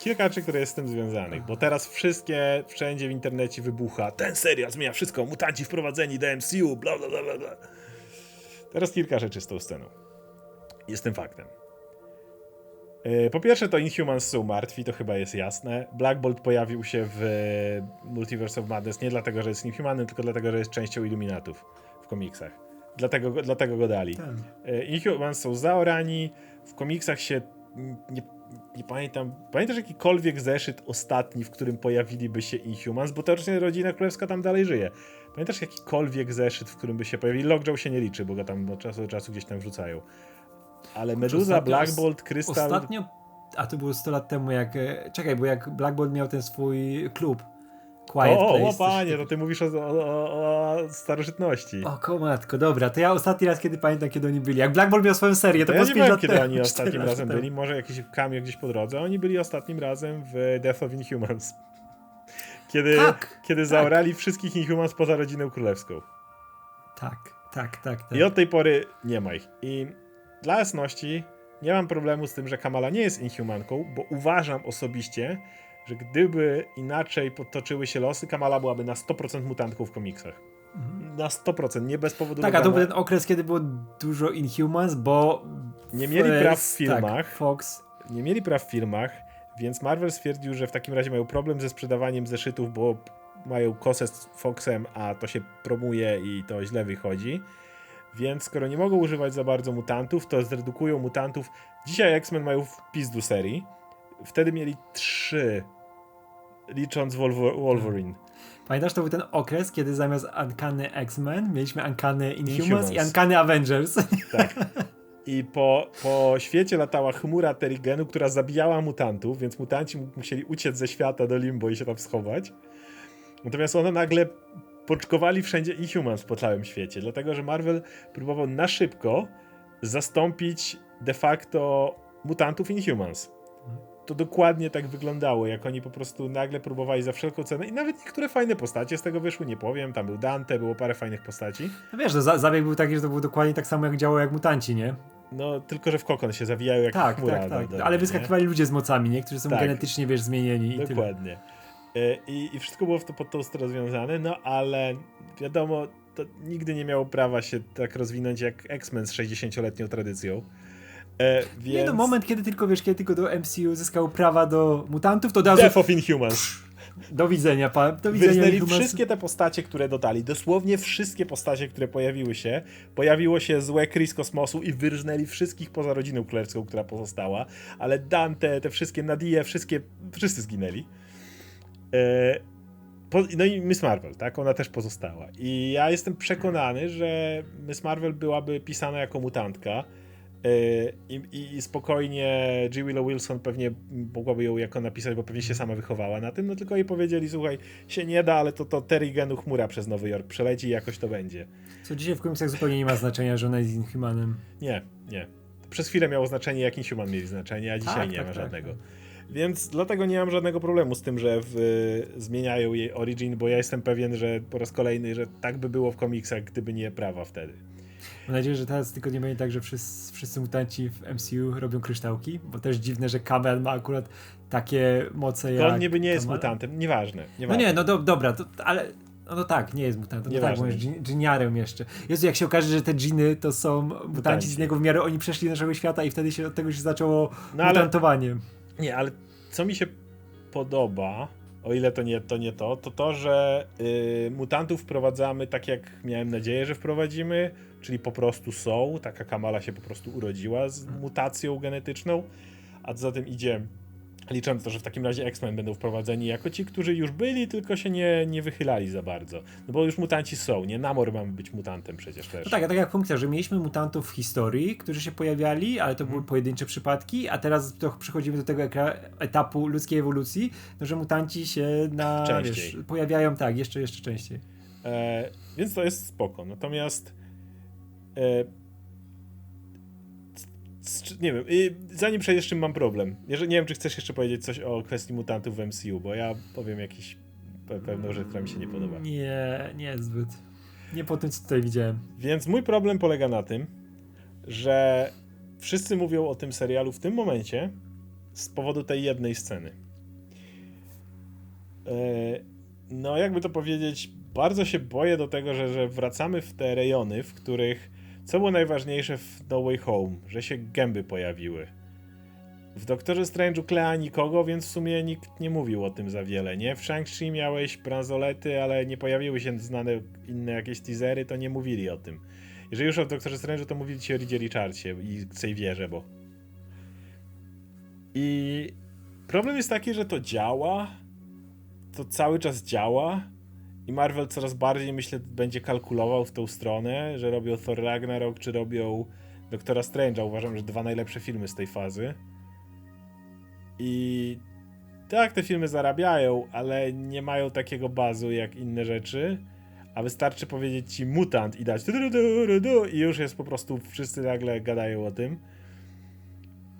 kilka rzeczy, które jest z tym związanych, bo teraz wszystkie, wszędzie w internecie wybucha, ten serial zmienia wszystko, mutanci wprowadzeni do MCU, bla bla bla bla. Teraz kilka rzeczy z tą sceną. Jest tym faktem. Yy, Po pierwsze to Inhumans są martwi, to chyba jest jasne. Black Bolt pojawił się w e, Multiverse of Madness nie dlatego, że jest Inhumanem, tylko dlatego, że jest częścią Illuminatów w komiksach. Dlatego, go- dlatego go dali. Tak. E, Inhumans są zaorani, w komiksach się nie, nie pamiętam, pamiętasz jakikolwiek zeszyt ostatni, w którym pojawiliby się Inhumans, bo teoretycznie rodzina królewska tam dalej żyje. Pamiętasz jakikolwiek zeszyt, w którym by się pojawili? Lockjaw się nie liczy, bo go tam od czasu do czasu gdzieś tam wrzucają. Ale Medusa, ostatnio- Black Bolt, Krystal... Ostatnio, a to było 100 lat temu, jak. e, Czekaj, bo jak Black Bolt miał ten swój klub. Quiet O, Place. o, panie, to ty mówisz o, o, o, starożytności. O, komatko, dobra, to ja ostatni raz, kiedy pamiętam, kiedy oni byli. Jak Black Bolt miał swoją serię, to, To ja nie wiem, kiedy oni ostatnim razem temu. byli, może jakiś cameo gdzieś po drodze. Oni byli ostatnim razem w Death of Inhumans. Kiedy, Tak, kiedy tak. zaorali wszystkich Inhumans poza rodzinę królewską. Tak, tak, tak, tak. I od tej pory nie ma ich. I dla jasności, nie mam problemu z tym, że Kamala nie jest Inhumanką, bo uważam osobiście, że gdyby inaczej potoczyły się losy, Kamala byłaby na 100% mutantką w komiksach. Na 100%, nie bez powodu. Tak, a to był ten okres, kiedy było dużo Inhumans, bo... Nie mieli praw w filmach. Tak, Fox... nie mieli praw w firmach, więc Marvel stwierdził, że w takim razie mają problem ze sprzedawaniem zeszytów, bo mają kosę z Foxem, a to się promuje i to źle wychodzi. Więc skoro nie mogą używać za bardzo mutantów, to zredukują mutantów. Dzisiaj X-Men mają wpis do serii. Wtedy mieli trzy, licząc Wolver- Wolverine. Pamiętasz, to był ten okres, kiedy zamiast Uncanny X-Men mieliśmy Uncanny Inhumans, Inhumans. i Uncanny Avengers. Tak. I po, po świecie latała chmura Terrigenu, która zabijała mutantów, więc mutanci mu- musieli uciec ze świata do limbo i się tam schować. Natomiast one nagle poczkowali wszędzie Inhumans po całym świecie, dlatego że Marvel próbował na szybko zastąpić de facto mutantów Inhumans. To dokładnie tak wyglądało, jak oni po prostu nagle próbowali za wszelką cenę i nawet niektóre fajne postacie z tego wyszły, nie powiem, tam był Dante, było parę fajnych postaci. No wiesz, za- zabieg był taki, że to było dokładnie tak samo, jak działało jak mutanci, nie? No, tylko że w kokon się zawijają jak Tak, chmura. tak, tak. dole, Ale wyskakiwali ludzie z mocami, nie? Którzy są Tak. genetycznie, wiesz, zmienieni. Dokładnie. E, I, I wszystko było w to, pod tą stronę rozwiązane, no ale wiadomo, to nigdy nie miało prawa się tak rozwinąć jak X-Men z 60-letnią tradycją. E, więc... Nie no, moment, kiedy tylko, wiesz, kiedy tylko do MCU zyskał prawa do mutantów, to razu Death of Inhumans. do widzenia, pa, do widzenia. Wyznali Inhumans. wszystkie te postacie, które dodali. Dosłownie wszystkie postacie, które pojawiły się. Pojawiło się złe Chris Kosmosu i wyrżnęli wszystkich poza rodziną królewską, która pozostała. Ale Dante, te wszystkie Nadie, wszystkie, wszyscy zginęli. E, po, no i Miss Marvel, tak? Ona też pozostała. I ja jestem przekonany, że Miss Marvel byłaby pisana jako mutantka. I, i, I spokojnie G. Willow Wilson pewnie mogłaby ją jako napisać, bo pewnie się sama wychowała na tym, no tylko jej powiedzieli, słuchaj, się nie da, ale to, to Terry Genu chmura przez Nowy Jork przeleci i jakoś to będzie. Co dzisiaj w komiksach zupełnie nie ma znaczenia, że ona jest Inhumanem. Nie, nie. Przez chwilę miało znaczenie, jak Inhuman mieli znaczenie, a dzisiaj Tak, nie tak, ma tak, żadnego. tak. Więc dlatego nie mam żadnego problemu z tym, że w, zmieniają jej origin, bo ja jestem pewien, że po raz kolejny, że tak by było w komiksach, gdyby nie prawa wtedy. Mam nadzieję, że teraz tylko nie będzie tak, że wszyscy, wszyscy mutanci w MCU robią kryształki, bo też dziwne, że Kamel ma akurat takie moce jak on niby nie jest mutantem, nieważne. No nieważne. nie, no do, dobra, to, ale no, no tak, nie jest mutantem. No tak, bo jest dżin- dżiniarem jeszcze. Jezu, jak się okaże, że te dżiny to są mutanci, Mutanci. z innego wymiaru, oni przeszli do naszego świata i wtedy się od tego się zaczęło No ale- mutantowanie. Nie, ale co mi się podoba, o ile to nie to, nie to, to to, że y, mutantów wprowadzamy tak, jak miałem nadzieję, że wprowadzimy, czyli po prostu są. Taka Kamala się po prostu urodziła z mutacją genetyczną, a co za tym idzie. Liczę na to, że w takim razie X-Men będą wprowadzeni jako ci, którzy już byli, tylko się nie, nie wychylali za bardzo. No bo już mutanci są, nie? Namor mamy być mutantem przecież też. No tak, a tak jak komiksach, że mieliśmy mutantów w historii, którzy się pojawiali, ale to Mhm. były pojedyncze przypadki, a teraz to przechodzimy do tego etapu ludzkiej ewolucji, no, że mutanci się na, wiesz, pojawiają tak, jeszcze, jeszcze częściej. E, więc to jest spoko. Natomiast nie wiem, y, zanim przejdziesz, czym mam problem. Nie wiem, czy chcesz jeszcze powiedzieć coś o kwestii mutantów w MCU, bo ja powiem jakiś pe- pewną rzecz, która mi się nie podoba. Nie, nie zbyt. Nie po tym, co tutaj widziałem. Więc mój problem polega na tym, że wszyscy mówią o tym serialu w tym momencie z powodu tej jednej sceny. no jakby to powiedzieć, bardzo się boję do tego, że, że wracamy w te rejony, w których co było najważniejsze w No Way Home, że się gęby pojawiły. W Doktorze Strange'u Klea nikogo, więc w sumie nikt nie mówił o tym za wiele, nie? W Shang-Chi miałeś bransolety, ale nie pojawiły się znane inne jakieś teasery, to nie mówili o tym. Jeżeli już o Doktorze Strange'u, to mówili ci o Reedzie Richardsie i Xavierze, bo... I problem jest taki, że to działa, to cały czas działa i Marvel coraz bardziej, myślę, będzie kalkulował w tą stronę, że robią Thor Ragnarok, czy robią Doktora Strange'a. Uważam, że dwa najlepsze filmy z tej fazy. I tak, te filmy zarabiają, ale nie mają takiego bazu jak inne rzeczy. A wystarczy powiedzieć ci mutant i dać i już jest po prostu, wszyscy nagle gadają o tym.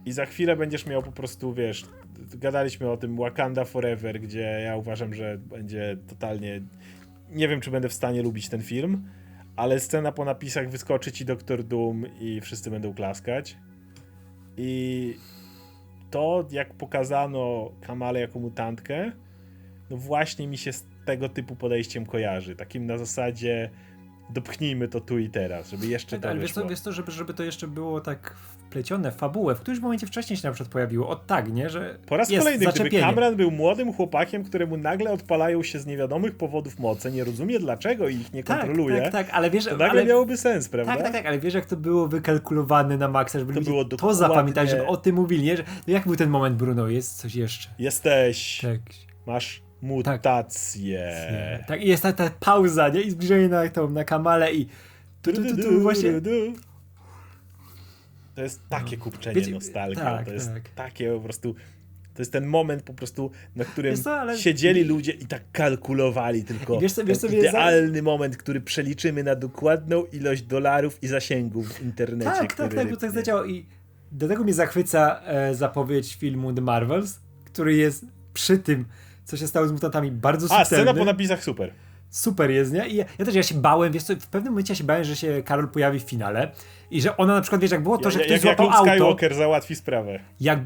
I za chwilę będziesz miał po prostu, wiesz, gadaliśmy o tym Wakanda Forever, gdzie ja uważam, że będzie totalnie. Nie wiem, czy będę w stanie lubić ten film, ale scena po napisach wyskoczy ci Doktor Doom i wszyscy będą klaskać. I to, jak pokazano Kamalę jako mutantkę, no właśnie mi się z tego typu podejściem kojarzy. Takim na zasadzie dopchnijmy to tu i teraz, żeby jeszcze Tak, ale wiesz to, wiesz to żeby, żeby to jeszcze było tak wplecione w fabułę, w którymś momencie wcześniej się na przykład pojawiło, o tak, nie, że Po raz jest kolejny, gdyby. Kamran był młodym chłopakiem, któremu nagle odpalają się z niewiadomych powodów moce, nie rozumie dlaczego i ich nie tak, kontroluje, tak, tak, ale wiesz, to nagle ale... miałoby sens, prawda? Tak, tak, tak, ale wiesz jak to było wykalkulowane na maksa, żeby To było to zapamiętali, żeby o tym mówili, nie? Że, no jak był ten moment, Bruno? Jest coś jeszcze. Jesteś, Tak. masz mutację. Tak, i jest ta, ta pauza, nie? I zbliżenie na tą, na kamalę i tu, tu, tu, tu, właśnie... To jest takie kupczenie Wiecie, tak, to jest tak. takie po prostu... To jest ten moment po prostu, na którym co, ale- siedzieli ludzie i tak kalkulowali tylko I wiesz co- wiesz co mnie za- idealny moment, który przeliczymy na dokładną ilość dolarów i zasięgów w internecie. Tak, tak, tak, bo tak zadziałało i do tego mnie zachwyca e, zapowiedź filmu The Marvels, który jest przy tym, co się stało z mutantami, bardzo A, subtelny. scena po napisach super. super jest, nie? I ja, ja też ja się bałem, wiesz co, w pewnym momencie ja się bałem, że się Karol pojawi w finale i że ona na przykład, wiesz, jak było to, że Ja- ktoś jak, jak złapał Luke auto, Skywalker załatwi sprawę. jak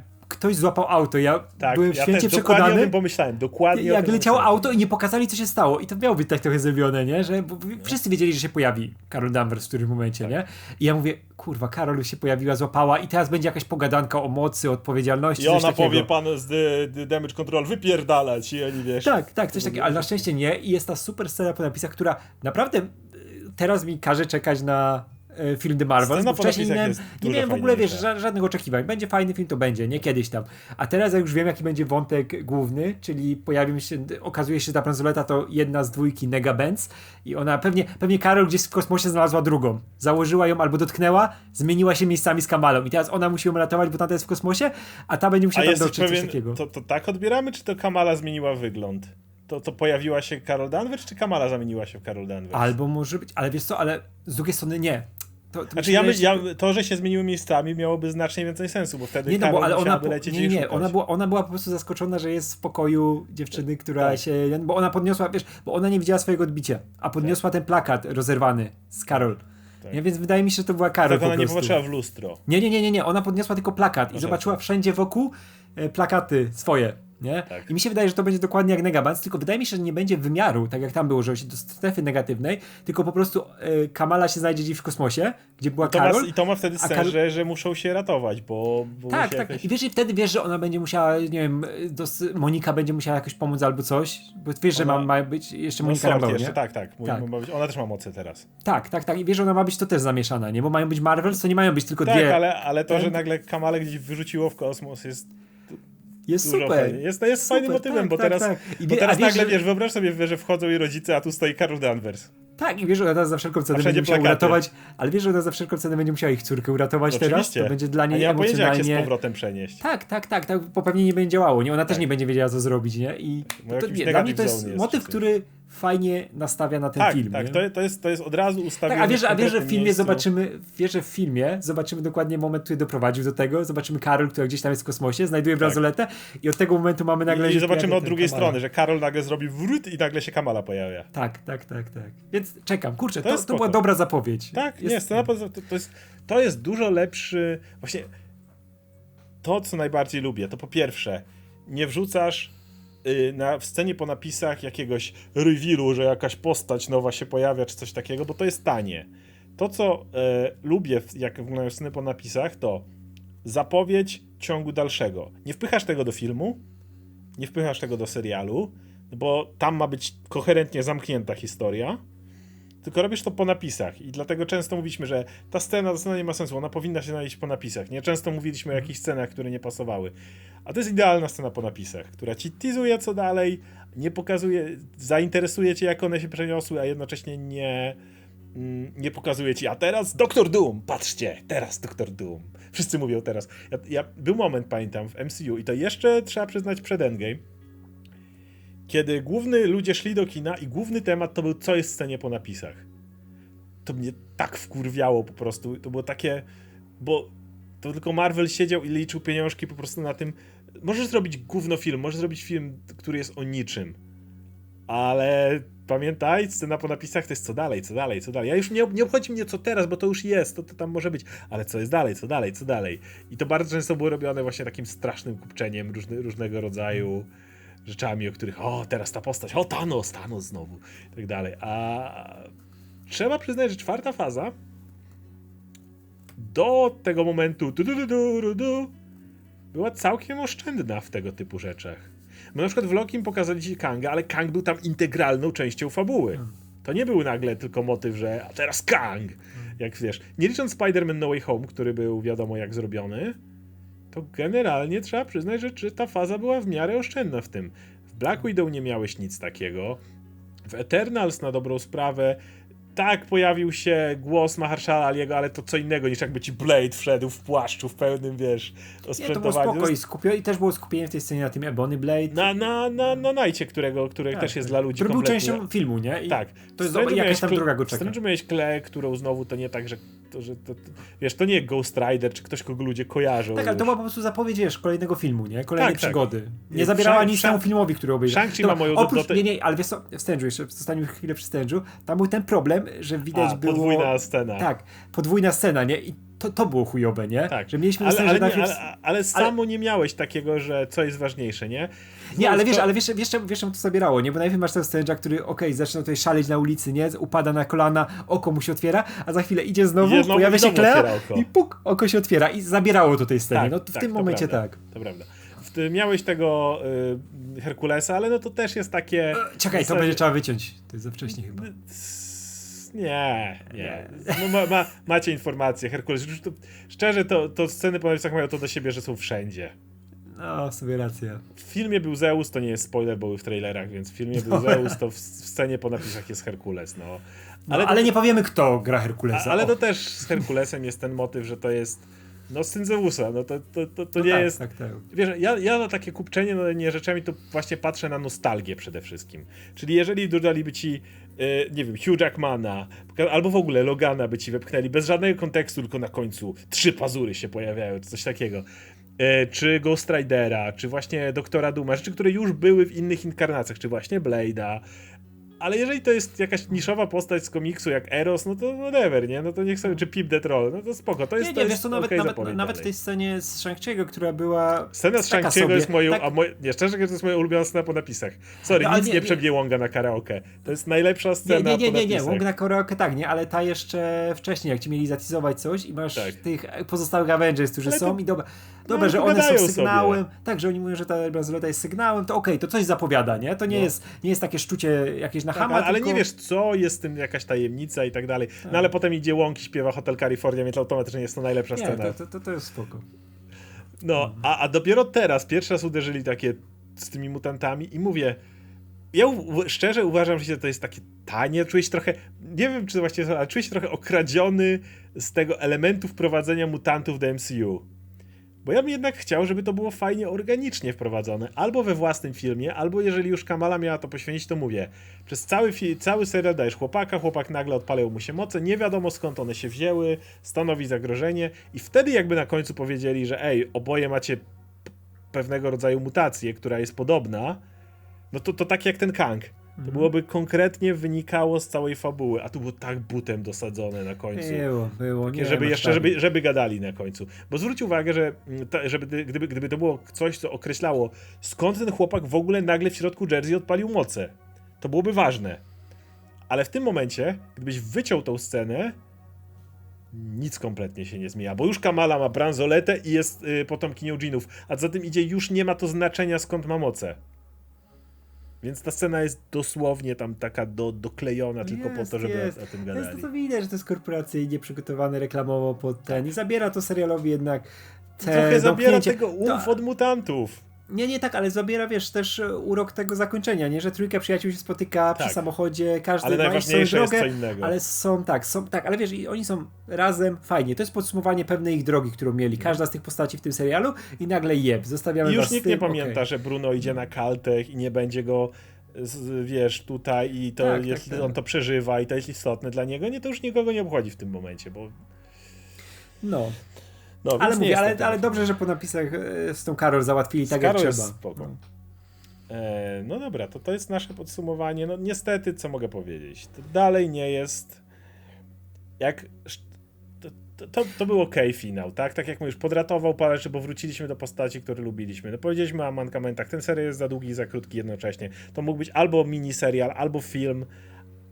ktoś złapał auto, ja Tak, byłem ja święcie też dokładnie o przekonany, tym pomyślałem. Dokładnie jak leciało auto i nie pokazali, co się stało. I to miało być tak trochę zrobione, nie? Że bo wszyscy wiedzieli, że się pojawi Karol Danvers w którymś momencie, Tak. nie? I ja mówię, kurwa, Karol już się pojawiła, złapała i teraz będzie jakaś pogadanka o mocy, odpowiedzialności, I ona takiego. powie pan z the, Damage Control wypierdalać i oni wiesz. Tak, tak, coś takiego, ale na szczęście nie. I jest ta super scena po napisach, która naprawdę y, teraz mi każe czekać na film The Marvels, bo wcześniej nie nie miałem w ogóle, wiesz, żadnych oczekiwań. Będzie fajny film, to będzie, nie kiedyś tam. A teraz jak już wiem, jaki będzie wątek główny, czyli pojawi się, okazuje się, że ta bransoleta to jedna z dwójki Nega Benz i ona pewnie, pewnie Karol gdzieś w kosmosie znalazła drugą. Założyła ją albo dotknęła, zmieniła się miejscami z Kamalą i teraz ona musi ją ratować, bo tamta jest w kosmosie, a ta będzie A musiała tam jesteś dotrzeć coś pewien, takiego. to, to tak odbieramy, czy to Kamala zmieniła wygląd? To, to pojawiła się Carol Danvers, czy Kamala zamieniła się w Carol Danvers? Albo może być, ale wiesz co, ale z drugiej strony nie. To, to Znaczy ja, my, ja, to, że się zmieniły miejscami miałoby znacznie więcej sensu, bo wtedy Nie, no bo ale ona, po, lecieć nie, nie, ona była, ona była po prostu zaskoczona, że jest w pokoju dziewczyny, która tak. się, bo ona podniosła, wiesz, bo ona nie widziała swojego odbicia, a podniosła ten plakat rozerwany z Karol. Tak. Nie, więc wydaje mi się, że to była Karol Tak po ona nie prostu. popatrzyła w lustro. Nie, nie, nie, nie, nie, ona podniosła tylko plakat i No zobaczyła tak. wszędzie wokół e, plakaty swoje. Nie? Tak. I mi się wydaje, że to będzie dokładnie jak Negabans, tylko wydaje mi się, że nie będzie wymiaru, tak jak tam było, że się do strefy negatywnej, tylko po prostu e, Kamala się znajdzie gdzieś w kosmosie, gdzie była To ma, Karol. I to ma wtedy sens, Karol- że, że muszą się ratować, bo, bo Tak, tak. jakoś... I wiesz, i wtedy wiesz, że ona będzie musiała, nie wiem, dos- Monika będzie musiała jakoś pomóc albo coś, bo wiesz, że Ona- ma, ma być jeszcze No, Monika Rambeau, jeszcze, nie? tak, tak. Tak. ma być- Ona też ma moce teraz. tak, tak, tak. I wiesz, że ona ma być to też zamieszana, nie? Bo mają być Marvels, to nie mają być tylko Tak, dwie. ale, ale to, że nagle Kamale gdzieś wyrzuciło w kosmos jest Jest dużo super. fajnie. Jest, jest Super, fajnym motywem, tak, bo tak, teraz, tak. I bo teraz nagle, że- wiesz, wyobraź sobie, że wchodzą jej rodzice, a tu stoi Carol Danvers. Tak, i wiesz, że ona za wszelką cenę będzie musiała plakaty. uratować, ale wiesz, że ona za wszelką cenę będzie musiała ich córkę uratować teraz, to będzie dla niej nie ma pojęcia, jak się z emocjonalnie... powrotem przenieść. Tak, tak, tak, tak, bo pewnie nie będzie działało, nie? Ona też Tak. nie będzie wiedziała, co zrobić, nie? I to, to, nie, dla mnie to jest motyw, który fajnie nastawia na ten Tak, film, tak, nie? to, to, jest, to jest od razu ustawione Tak, a wiesz, a wiesz, że w filmie miejscu. zobaczymy, wiesz, że w filmie zobaczymy dokładnie moment, który doprowadził do tego. Zobaczymy Karol, która gdzieś tam jest w kosmosie, znajduje bransoletę i od tego momentu mamy nagle... I, I zobaczymy od drugiej strony, że Karol nagle zrobi wrót i nagle się Kamala pojawia. Tak, tak, tak, tak. Więc czekam, kurczę, To to, to, była dobra zapowiedź. Tak, jest, nie, scena to, to, jest, to jest dużo lepszy. Właśnie to, co najbardziej lubię, to po pierwsze, nie wrzucasz na, w scenie po napisach jakiegoś revealu, że jakaś postać nowa się pojawia, czy coś takiego, bo to jest tanie. To, co e, lubię, jak wyglądają sceny po napisach, to zapowiedź ciągu dalszego. Nie wpychasz tego do filmu, nie wpychasz tego do serialu, bo tam ma być koherentnie zamknięta historia, tylko robisz to po napisach i dlatego często mówiliśmy, że ta scena, ta scena nie ma sensu, ona powinna się znaleźć po napisach. Nie często mówiliśmy o jakichś scenach, które nie pasowały. A to jest idealna scena po napisach, która ci teasuje co dalej, nie pokazuje, zainteresuje cię jak one się przeniosły, a jednocześnie nie, mm, nie pokazuje ci, a teraz Doktor Doom, patrzcie, teraz Doktor Doom. Wszyscy mówią teraz. Ja, ja, był moment, pamiętam, w MCU i to jeszcze trzeba przyznać przed Endgame, kiedy główny ludzie szli do kina i główny temat to był co jest w scenie po napisach. To mnie tak wkurwiało po prostu. To było takie, bo to tylko Marvel siedział i liczył pieniążki po prostu na tym. Możesz zrobić gówno film, możesz zrobić film, który jest o niczym. Ale pamiętaj, scena po napisach to jest co dalej, co dalej, co dalej. Ja już nie, nie obchodzi mnie co teraz, bo to już jest, to, to tam może być, ale co jest dalej, co dalej, co dalej. I to bardzo często było robione właśnie takim strasznym kupczeniem różny, różnego rodzaju rzeczami, o których o, teraz ta postać, o, Thanos, Thanos znowu, i tak dalej. A trzeba przyznać, że czwarta faza do tego momentu du, du, du, du, była całkiem oszczędna w tego typu rzeczach. Bo na przykład w Lokim pokazali ci Kanga, ale Kang był tam integralną częścią fabuły. To nie był nagle tylko motyw, że a teraz Kang, jak wiesz. Nie licząc Spider-Man No Way Home, który był wiadomo jak zrobiony, to generalnie trzeba przyznać, że czy ta faza była w miarę oszczędna w tym. W Black Widow nie miałeś nic takiego. W Eternals na dobrą sprawę tak, pojawił się głos Mahershala Aliego, ale to co innego niż jakby ci Blade wszedł w płaszczu, w pełnym, wiesz, Nie, to było osprzętowaniu. spoko i, i też było skupienie w tej scenie na tym Ebony Blade. Na, na, na, na Najcie, którego, który Tak, też jest tak. dla ludzi Który był częścią filmu, nie? I Tak. To jest jakaś tam droga go czeka. Strange'u miałeś Kle, którą znowu to nie tak, że, to, że to, to, wiesz, to nie Ghost Rider, czy ktoś, kogo ludzie kojarzą. Tak, ale to była po prostu zapowiedź, wiesz, kolejnego filmu, nie? Kolejnej Tak, tak. przygody. Y, Nie zabierała Shang- nic temu filmowi, który obejrzałem. Shang-Chi ma moją Oprócz, nie, nie, ale wiesz co, w jeszcze zostaniemy chwilę przy Strange'u, tam był ten problem, że widać A, było... podwójna scena. Tak, podwójna scena, nie? I to, to było chujowe, nie? Tak. Że mieliśmy ale, ale, że nie, najpierw... ale, ale samo nie miałeś takiego, że co jest ważniejsze, nie? Nie, ale wiesz, to- ale wiesz, wiesz, wiesz czemu to zabierało, nie? Bo najpierw masz ten Strange'a, który okej, zaczyna tutaj szaleć na ulicy, nie? Upada na kolana, oko mu się otwiera, a za chwilę idzie znowu, znowu pojawia się Klea i puk, oko się otwiera i zabierało to tej scenie. Tak, no w tak, tym momencie prawda, tak. To prawda. Miałeś tego y, Herkulesa, ale no to też jest takie... E, Czekaj, to będzie trzeba wyciąć. To jest za wcześnie chyba. Nie, nie. No, ma, ma, macie informacje, Herkules. szczerze, to, to sceny po napisach mają to do siebie, że są wszędzie. No, w sobie racja. W filmie był Zeus, to nie jest spoiler, bo był w trailerach, więc w filmie był Zeus, to w, w scenie po napisach jest Herkules, no. No, Ale, ale, to, nie powiemy, kto gra a, Herkulesa. ale O. to też z Herkulesem jest ten motyw, że to jest no syn Zeusa, no to, to, to, to No nie tak, jest... Tak, tak. Wiesz, ja, ja na takie kupczenie no, nie rzeczami to właśnie patrzę na nostalgię przede wszystkim. Czyli jeżeli dodaliby ci, nie wiem, Hugh Jackmana, albo w ogóle Logana by ci wepchnęli bez żadnego kontekstu, tylko na końcu trzy pazury się pojawiają, czy coś takiego. E, czy Ghost Ridera, czy właśnie Doktora Duma, rzeczy, które już były w innych inkarnacjach, czy właśnie Blade'a. Ale jeżeli to jest jakaś niszowa postać z komiksu jak Eros, no to whatever, nie? No to niech sobie, czy Pip the Troll, no to spoko, to jest Nie, to nie, jest wiesz nawet, okej nawet, nawet w tej scenie z Shang-Chi'ego, która była Scena z Shang-Chi'ego jest moją, tak- a moj, nie, szczerze mówiąc, to jest moja ulubiona scena po napisach. Sorry, No, nic nie, nie- nie- przebije Wonga na karaoke. To jest najlepsza Nie, scena nie, nie, po nie, nie. Łąk na karaoke tak, nie, ale ta jeszcze wcześniej, jak ci mieli zatizować coś i masz Tak. tych pozostałych Avengers, którzy Ale to- są i dobra, dobra ale że one są sygnałem, tak, że oni mówią, że ta bransoleta jest sygnałem, to okej, to coś zapowiada, nie? To nie, No. jest, nie jest takie szczucie jakieś na Tak, hama, ale, tylko... nie wiesz co, jest w tym jakaś tajemnica i tak dalej. No ale potem idzie Łąk i śpiewa Hotel California, więc automatycznie jest to najlepsza Nie, scena. to, to, to, jest spoko. No, a, a dopiero teraz, pierwszy raz uderzyli takie z tymi mutantami i mówię, ja u, szczerze uważam, że to jest takie tanie, czuję się trochę, nie wiem czy to właściwie, ale czuję się trochę okradziony z tego elementu wprowadzenia mutantów do MCU. Bo ja bym jednak chciał, żeby to było fajnie organicznie wprowadzone, albo we własnym filmie, albo jeżeli już Kamala miała to poświęcić, to mówię, przez cały, cały serial dajesz chłopaka, chłopak nagle odpalają mu się moce, nie wiadomo skąd one się wzięły, stanowi zagrożenie i wtedy jakby na końcu powiedzieli, że ej, oboje macie pewnego rodzaju mutację, która jest podobna, no to, to tak jak ten Kang. To byłoby konkretnie wynikało z całej fabuły, a tu było tak butem dosadzone na końcu. Było, było. Takie, Nie, żeby jeszcze, rację. żeby, żeby gadali na końcu. Bo zwróć uwagę, że mm, żeby, gdyby, gdyby to było coś, co określało, skąd ten chłopak w ogóle nagle w środku Jersey odpalił moce, to byłoby ważne. Ale w tym momencie, gdybyś wyciął tą scenę, nic kompletnie się nie zmienia, bo już Kamala ma bransoletę i jest y, potomkinią dżinów, a za tym idzie już nie ma to znaczenia skąd ma moce. Więc ta scena jest dosłownie tam taka do, doklejona tylko po Jest, to, żeby jest. o, tym Jest gadali. to, to widać, że to jest korporacyjnie przygotowane reklamowo pod ten i zabiera to serialowi jednak te Trochę zabiera tego umf od mutantów. Nie, nie tak, ale zabiera, wiesz, też e, urok tego zakończenia, nie? Że trójka przyjaciół się spotyka Tak. przy samochodzie, każdy Ale ma swoją jest drogę, co innego. ale są, tak, są, tak, ale wiesz, i oni są razem, fajnie, to jest podsumowanie pewnej ich drogi, którą mieli, każda z tych postaci w tym serialu i nagle jeb, zostawiamy I już nikt tym, nie pamięta, okej. że Bruno idzie na kaltech i nie będzie go, wiesz, tutaj i to, Tak, tak, jeśli tak. on to przeżywa i to jest istotne dla niego, nie, to już nikogo nie obchodzi w tym momencie, bo No, no, ale mówię, ale, ale dobrze, że po napisach e, z tą Karol załatwili Z tak Karol jak trzeba. spoko. No. E, no dobra, to to jest nasze podsumowanie. No niestety, co mogę powiedzieć? To dalej nie jest jak... To, to, to, to był ok finał, tak? Tak jak mówisz, podratował parę rzeczy, bo wróciliśmy do postaci, które lubiliśmy. No powiedzieliśmy o mankamentach, ten serial jest za długi i za krótki jednocześnie. To mógł być albo miniserial, albo film,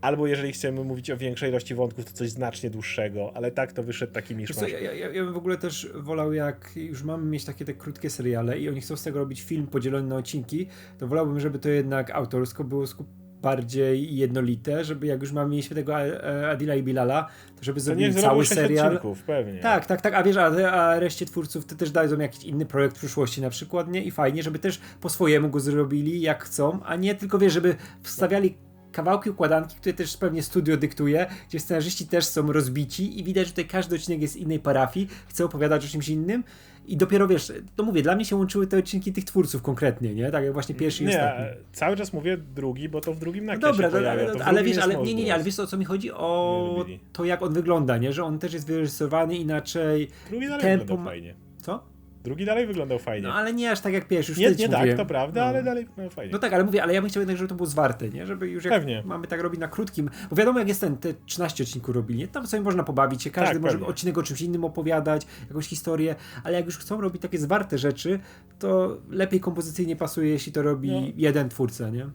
albo jeżeli chcemy mówić o większej ilości wątków, to coś znacznie dłuższego, ale tak to wyszedł taki miszmasz. ja, ja, ja bym w ogóle też wolał, jak już mamy mieć takie te krótkie seriale i oni chcą z tego robić film podzielony na odcinki, to wolałbym, żeby to jednak autorsko było skup bardziej jednolite, żeby jak już mamy mieć tego e, Adila i Bilala, to żeby zrobili cały serial. odcinków, pewnie. Tak, tak, tak, a wiesz, a, a reszcie twórców to też dadzą jakiś inny projekt w przyszłości na przykład, nie? I fajnie, żeby też po swojemu go zrobili, jak chcą, a nie tylko, wiesz, żeby wstawiali kawałki układanki, które też pewnie studio dyktuje, gdzie scenarzyści też są rozbici i widać, że tutaj każdy odcinek jest z innej parafii, chce opowiadać o czymś innym i dopiero, wiesz, to mówię, dla mnie się łączyły te odcinki tych twórców konkretnie, nie? Tak jak właśnie pierwszy i Nie, ostatni. cały czas mówię drugi, bo to w drugim No nakresie dobra, to, pojawia. ale, wiesz, ale nie, nie, nie, ale wiesz o co mi chodzi? O to jak on wygląda, nie? Że on też jest wyrysowany inaczej. Drugi dalej tempo fajnie. Drugi dalej wyglądał fajnie. No ale nie aż tak jak pierwszy, już nie nie tak, to prawda, No. ale dalej wyglądał fajnie. No tak, ale mówię, ale ja bym chciał jednak, żeby to było zwarte, nie? Żeby już jak Pewnie. mamy tak robić na krótkim, bo wiadomo jak jest ten, te 13 odcinków robili, nie? Tam sobie można pobawić się, każdy Tak, może pewnie. odcinek o czymś innym opowiadać, jakąś historię, ale jak już chcą robić takie zwarte rzeczy, to lepiej kompozycyjnie pasuje, jeśli to robi No. jeden twórca, nie?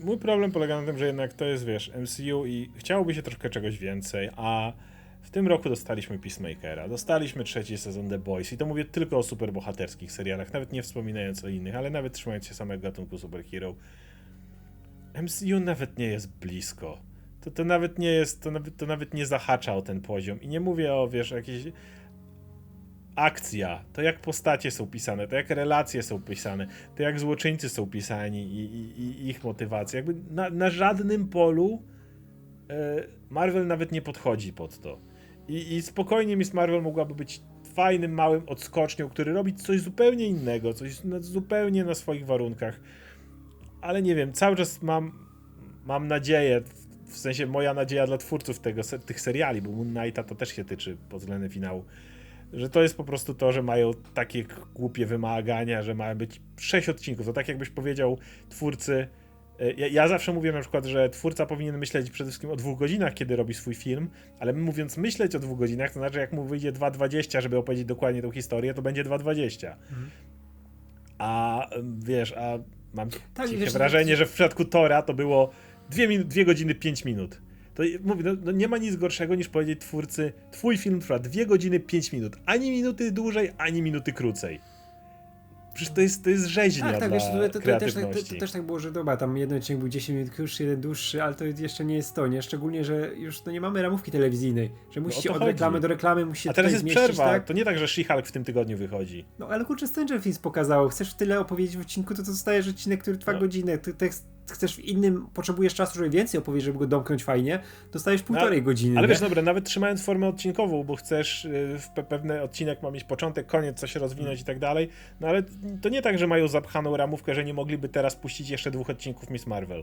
Mój problem polega na tym, że jednak to jest, wiesz, MCU i chciałoby się troszkę czegoś więcej, a w tym roku dostaliśmy Peacemakera, dostaliśmy trzeci sezon The Boys i to mówię tylko o superbohaterskich serialach, nawet nie wspominając o innych, ale nawet trzymając się samego gatunku superhero. MCU nawet nie jest blisko. To, to nawet nie jest, to nawet, to nawet nie zahacza o ten poziom i nie mówię o, wiesz, jakiejś akcja, to jak postacie są pisane, to jak relacje są pisane, to jak złoczyńcy są pisani i, i, i ich motywacja. Jakby na, na żadnym polu e, Marvel nawet nie podchodzi pod to. I, I spokojnie Miss Marvel mogłaby być fajnym, małym odskocznią, który robi coś zupełnie innego, coś na, zupełnie na swoich warunkach. Ale nie wiem, cały czas mam, mam nadzieję, w, sensie moja nadzieja dla twórców tego, tych seriali, bo Moon Knighta to też się tyczy pod względem finału, że to jest po prostu to, że mają takie głupie wymagania, że mają być sześć odcinków. To tak jakbyś powiedział twórcy. Ja, ja zawsze mówię na przykład, że twórca powinien myśleć przede wszystkim o dwóch godzinach, kiedy robi swój film, ale mówiąc myśleć o dwóch godzinach, to znaczy jak mu wyjdzie 2.20, żeby opowiedzieć dokładnie tą historię, to będzie 2.20. A em, wiesz, a mam Tak, wiesz, wrażenie, że w przypadku Tora to było 2, minu- 2 godziny 5 minut. To mówię, no, no nie ma nic gorszego niż powiedzieć twórcy, twój film trwa 2 godziny 5 minut. Ani minuty dłużej, ani minuty krócej. Przecież to jest, to jest rzeźnia Tak, tak, wiesz, to, to, to, też, tak, to, to też tak było, że dobra, tam jeden odcinek był 10 minut krótszy, jeden dłuższy, ale to jeszcze nie jest to, nie? Szczególnie, że już no, nie mamy ramówki telewizyjnej, że musicie No od chodzi. reklamy do reklamy musicie A teraz jest zmieścić, przerwa. tak? To nie tak, że She-Hulk w tym tygodniu wychodzi. No ale kurczę, Stranger Things pokazało, chcesz tyle opowiedzieć w odcinku, to, to dostajesz odcinek, który trwa No. godzinę, ty chcesz w innym, potrzebujesz czasu, żeby więcej opowiedzieć, żeby go domknąć fajnie, dostajesz półtorej godziny, Ale nie? wiesz, dobra, nawet trzymając formę odcinkową, bo chcesz y, w pe pewny odcinek ma mieć początek, koniec, coś rozwinąć i tak dalej, no ale to nie tak, że mają zapchaną ramówkę, że nie mogliby teraz puścić jeszcze dwóch odcinków Miss Marvel.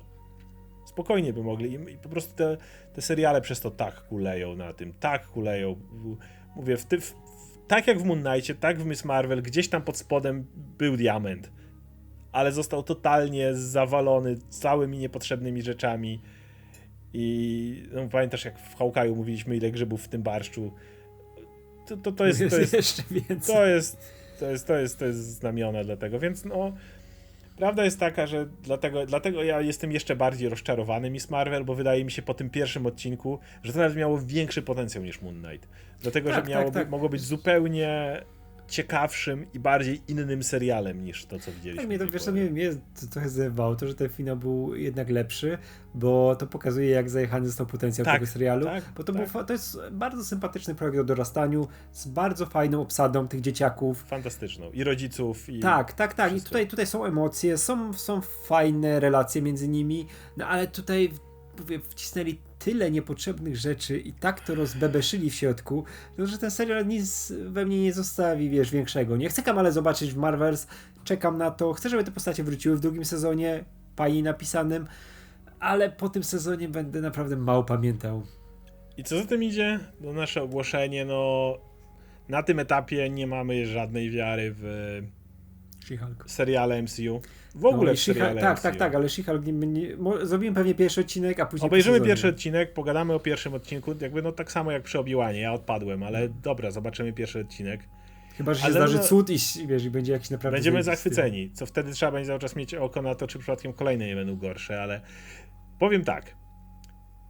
Spokojnie by mogli i, po prostu te, te seriale przez to tak kuleją na tym, tak kuleją. Mówię, w ty, w, tak jak w Moon Knightie, tak w Miss Marvel, gdzieś tam pod spodem był diament. Ale został totalnie zawalony całymi niepotrzebnymi rzeczami. I no, pamiętasz, jak w Hałkaju mówiliśmy, ile grzybów w tym barszczu. To, to, to, jest, to, jest, jeszcze więcej. to, jest, to, jest, to, jest, to jest znamiona dlatego, więc no. Prawda jest taka, że dlatego, dlatego ja jestem jeszcze bardziej rozczarowany Miss Marvel, bo wydaje mi się po tym pierwszym odcinku, że to nawet miało większy potencjał niż Moon Knight. Dlatego, Tak, że miało, tak, tak. mogło być zupełnie ciekawszym i bardziej innym serialem niż to, co widzieliśmy. Tak, mnie to, wiesz, mnie, mnie to trochę zdenerwowało, to, że ten finał był jednak lepszy, bo to pokazuje, jak zajechany został potencjał Tak, tego serialu. tak, bo to, tak. był, to jest bardzo sympatyczny projekt o dorastaniu, z bardzo fajną obsadą tych dzieciaków. Fantastyczną. I rodziców, i... Tak, tak, tak. I Wszystko. tutaj, tutaj są emocje, są, są fajne relacje między nimi, no ale tutaj wcisnęli tyle niepotrzebnych rzeczy i tak to rozbebeszyli w środku, no, że ten serial nic we mnie nie zostawi, wiesz, większego. Nie chcę ale zobaczyć w Marvels, czekam na to, chcę, żeby te postacie wróciły w drugim sezonie, fajnie napisanym, ale po tym sezonie będę naprawdę mało pamiętał. I co za tym idzie? No nasze ogłoszenie, no... Na tym etapie nie mamy żadnej wiary w She-Hulk. seriale MCU. W ogóle No w She-Hulk- seriale Tak, MCU. tak, tak, ale She-Hulk zrobimy pewnie pierwszy odcinek, a później Obejrzymy pierwszy odcinek, pogadamy o pierwszym odcinku, jakby no tak samo jak przy Obi-Wanie, ja odpadłem, ale dobra, zobaczymy pierwszy odcinek. Chyba, że się Ale zdarzy no- cud i wiesz, i będzie jakiś naprawdę Będziemy zachwyceni, co wtedy trzeba będzie cały czas mieć oko na to, czy przypadkiem kolejne nie będą gorsze, ale powiem tak.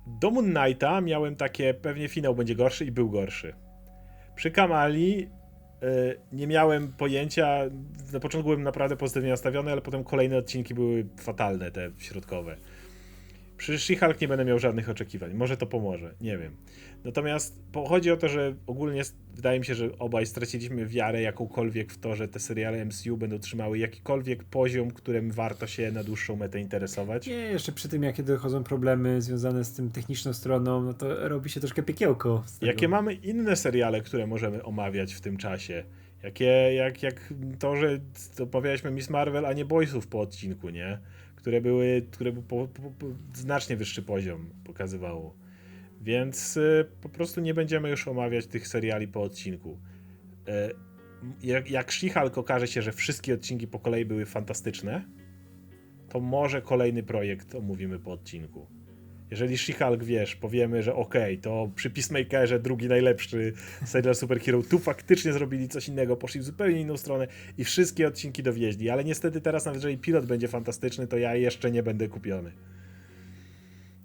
Do Moon Knighta miałem takie, pewnie finał będzie gorszy i był gorszy. Przy Kamali nie miałem pojęcia, na początku byłem naprawdę pozytywnie nastawiony, ale potem kolejne odcinki były fatalne, te środkowe. Przy She-Hulk nie będę miał żadnych oczekiwań. Może to pomoże, nie wiem. Natomiast chodzi o to, że ogólnie wydaje mi się, że obaj straciliśmy wiarę jakąkolwiek w to, że te seriale MCU będą trzymały jakikolwiek poziom, którym warto się na dłuższą metę interesować. Nie, jeszcze przy tym, jakie dochodzą problemy związane z tym techniczną stroną, no to robi się troszkę piekiełko. Jakie mamy inne seriale, które możemy omawiać w tym czasie? Jakie, jak, jak to, że omawialiśmy Miss Marvel, a nie Boysów po odcinku, nie? Które były, które był po, po, po, znacznie wyższy poziom pokazywało. Więc y, po prostu nie będziemy już omawiać tych seriali po odcinku. Y, jak, jak She-Hulk okaże się, że wszystkie odcinki po kolei były fantastyczne, to może kolejny projekt omówimy po odcinku. Jeżeli She-Hulk, wiesz, powiemy, że okej, to przy Peacemakerze drugi najlepszy serial superhero, tu faktycznie zrobili coś innego, poszli w zupełnie inną stronę i wszystkie odcinki dowieźli, ale niestety teraz nawet jeżeli pilot będzie fantastyczny, to ja jeszcze nie będę kupiony.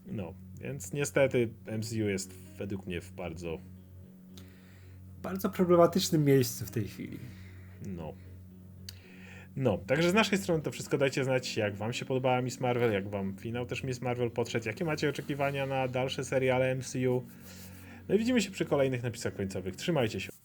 No, więc niestety MCU jest według mnie w bardzo, bardzo problematycznym miejscu w tej chwili. no... No, także z naszej strony to wszystko dajcie znać, jak wam się podobała Miss Marvel, jak wam finał też Miss Marvel podszedł, jakie macie oczekiwania na dalsze seriale MCU. No i widzimy się przy kolejnych napisach końcowych. Trzymajcie się.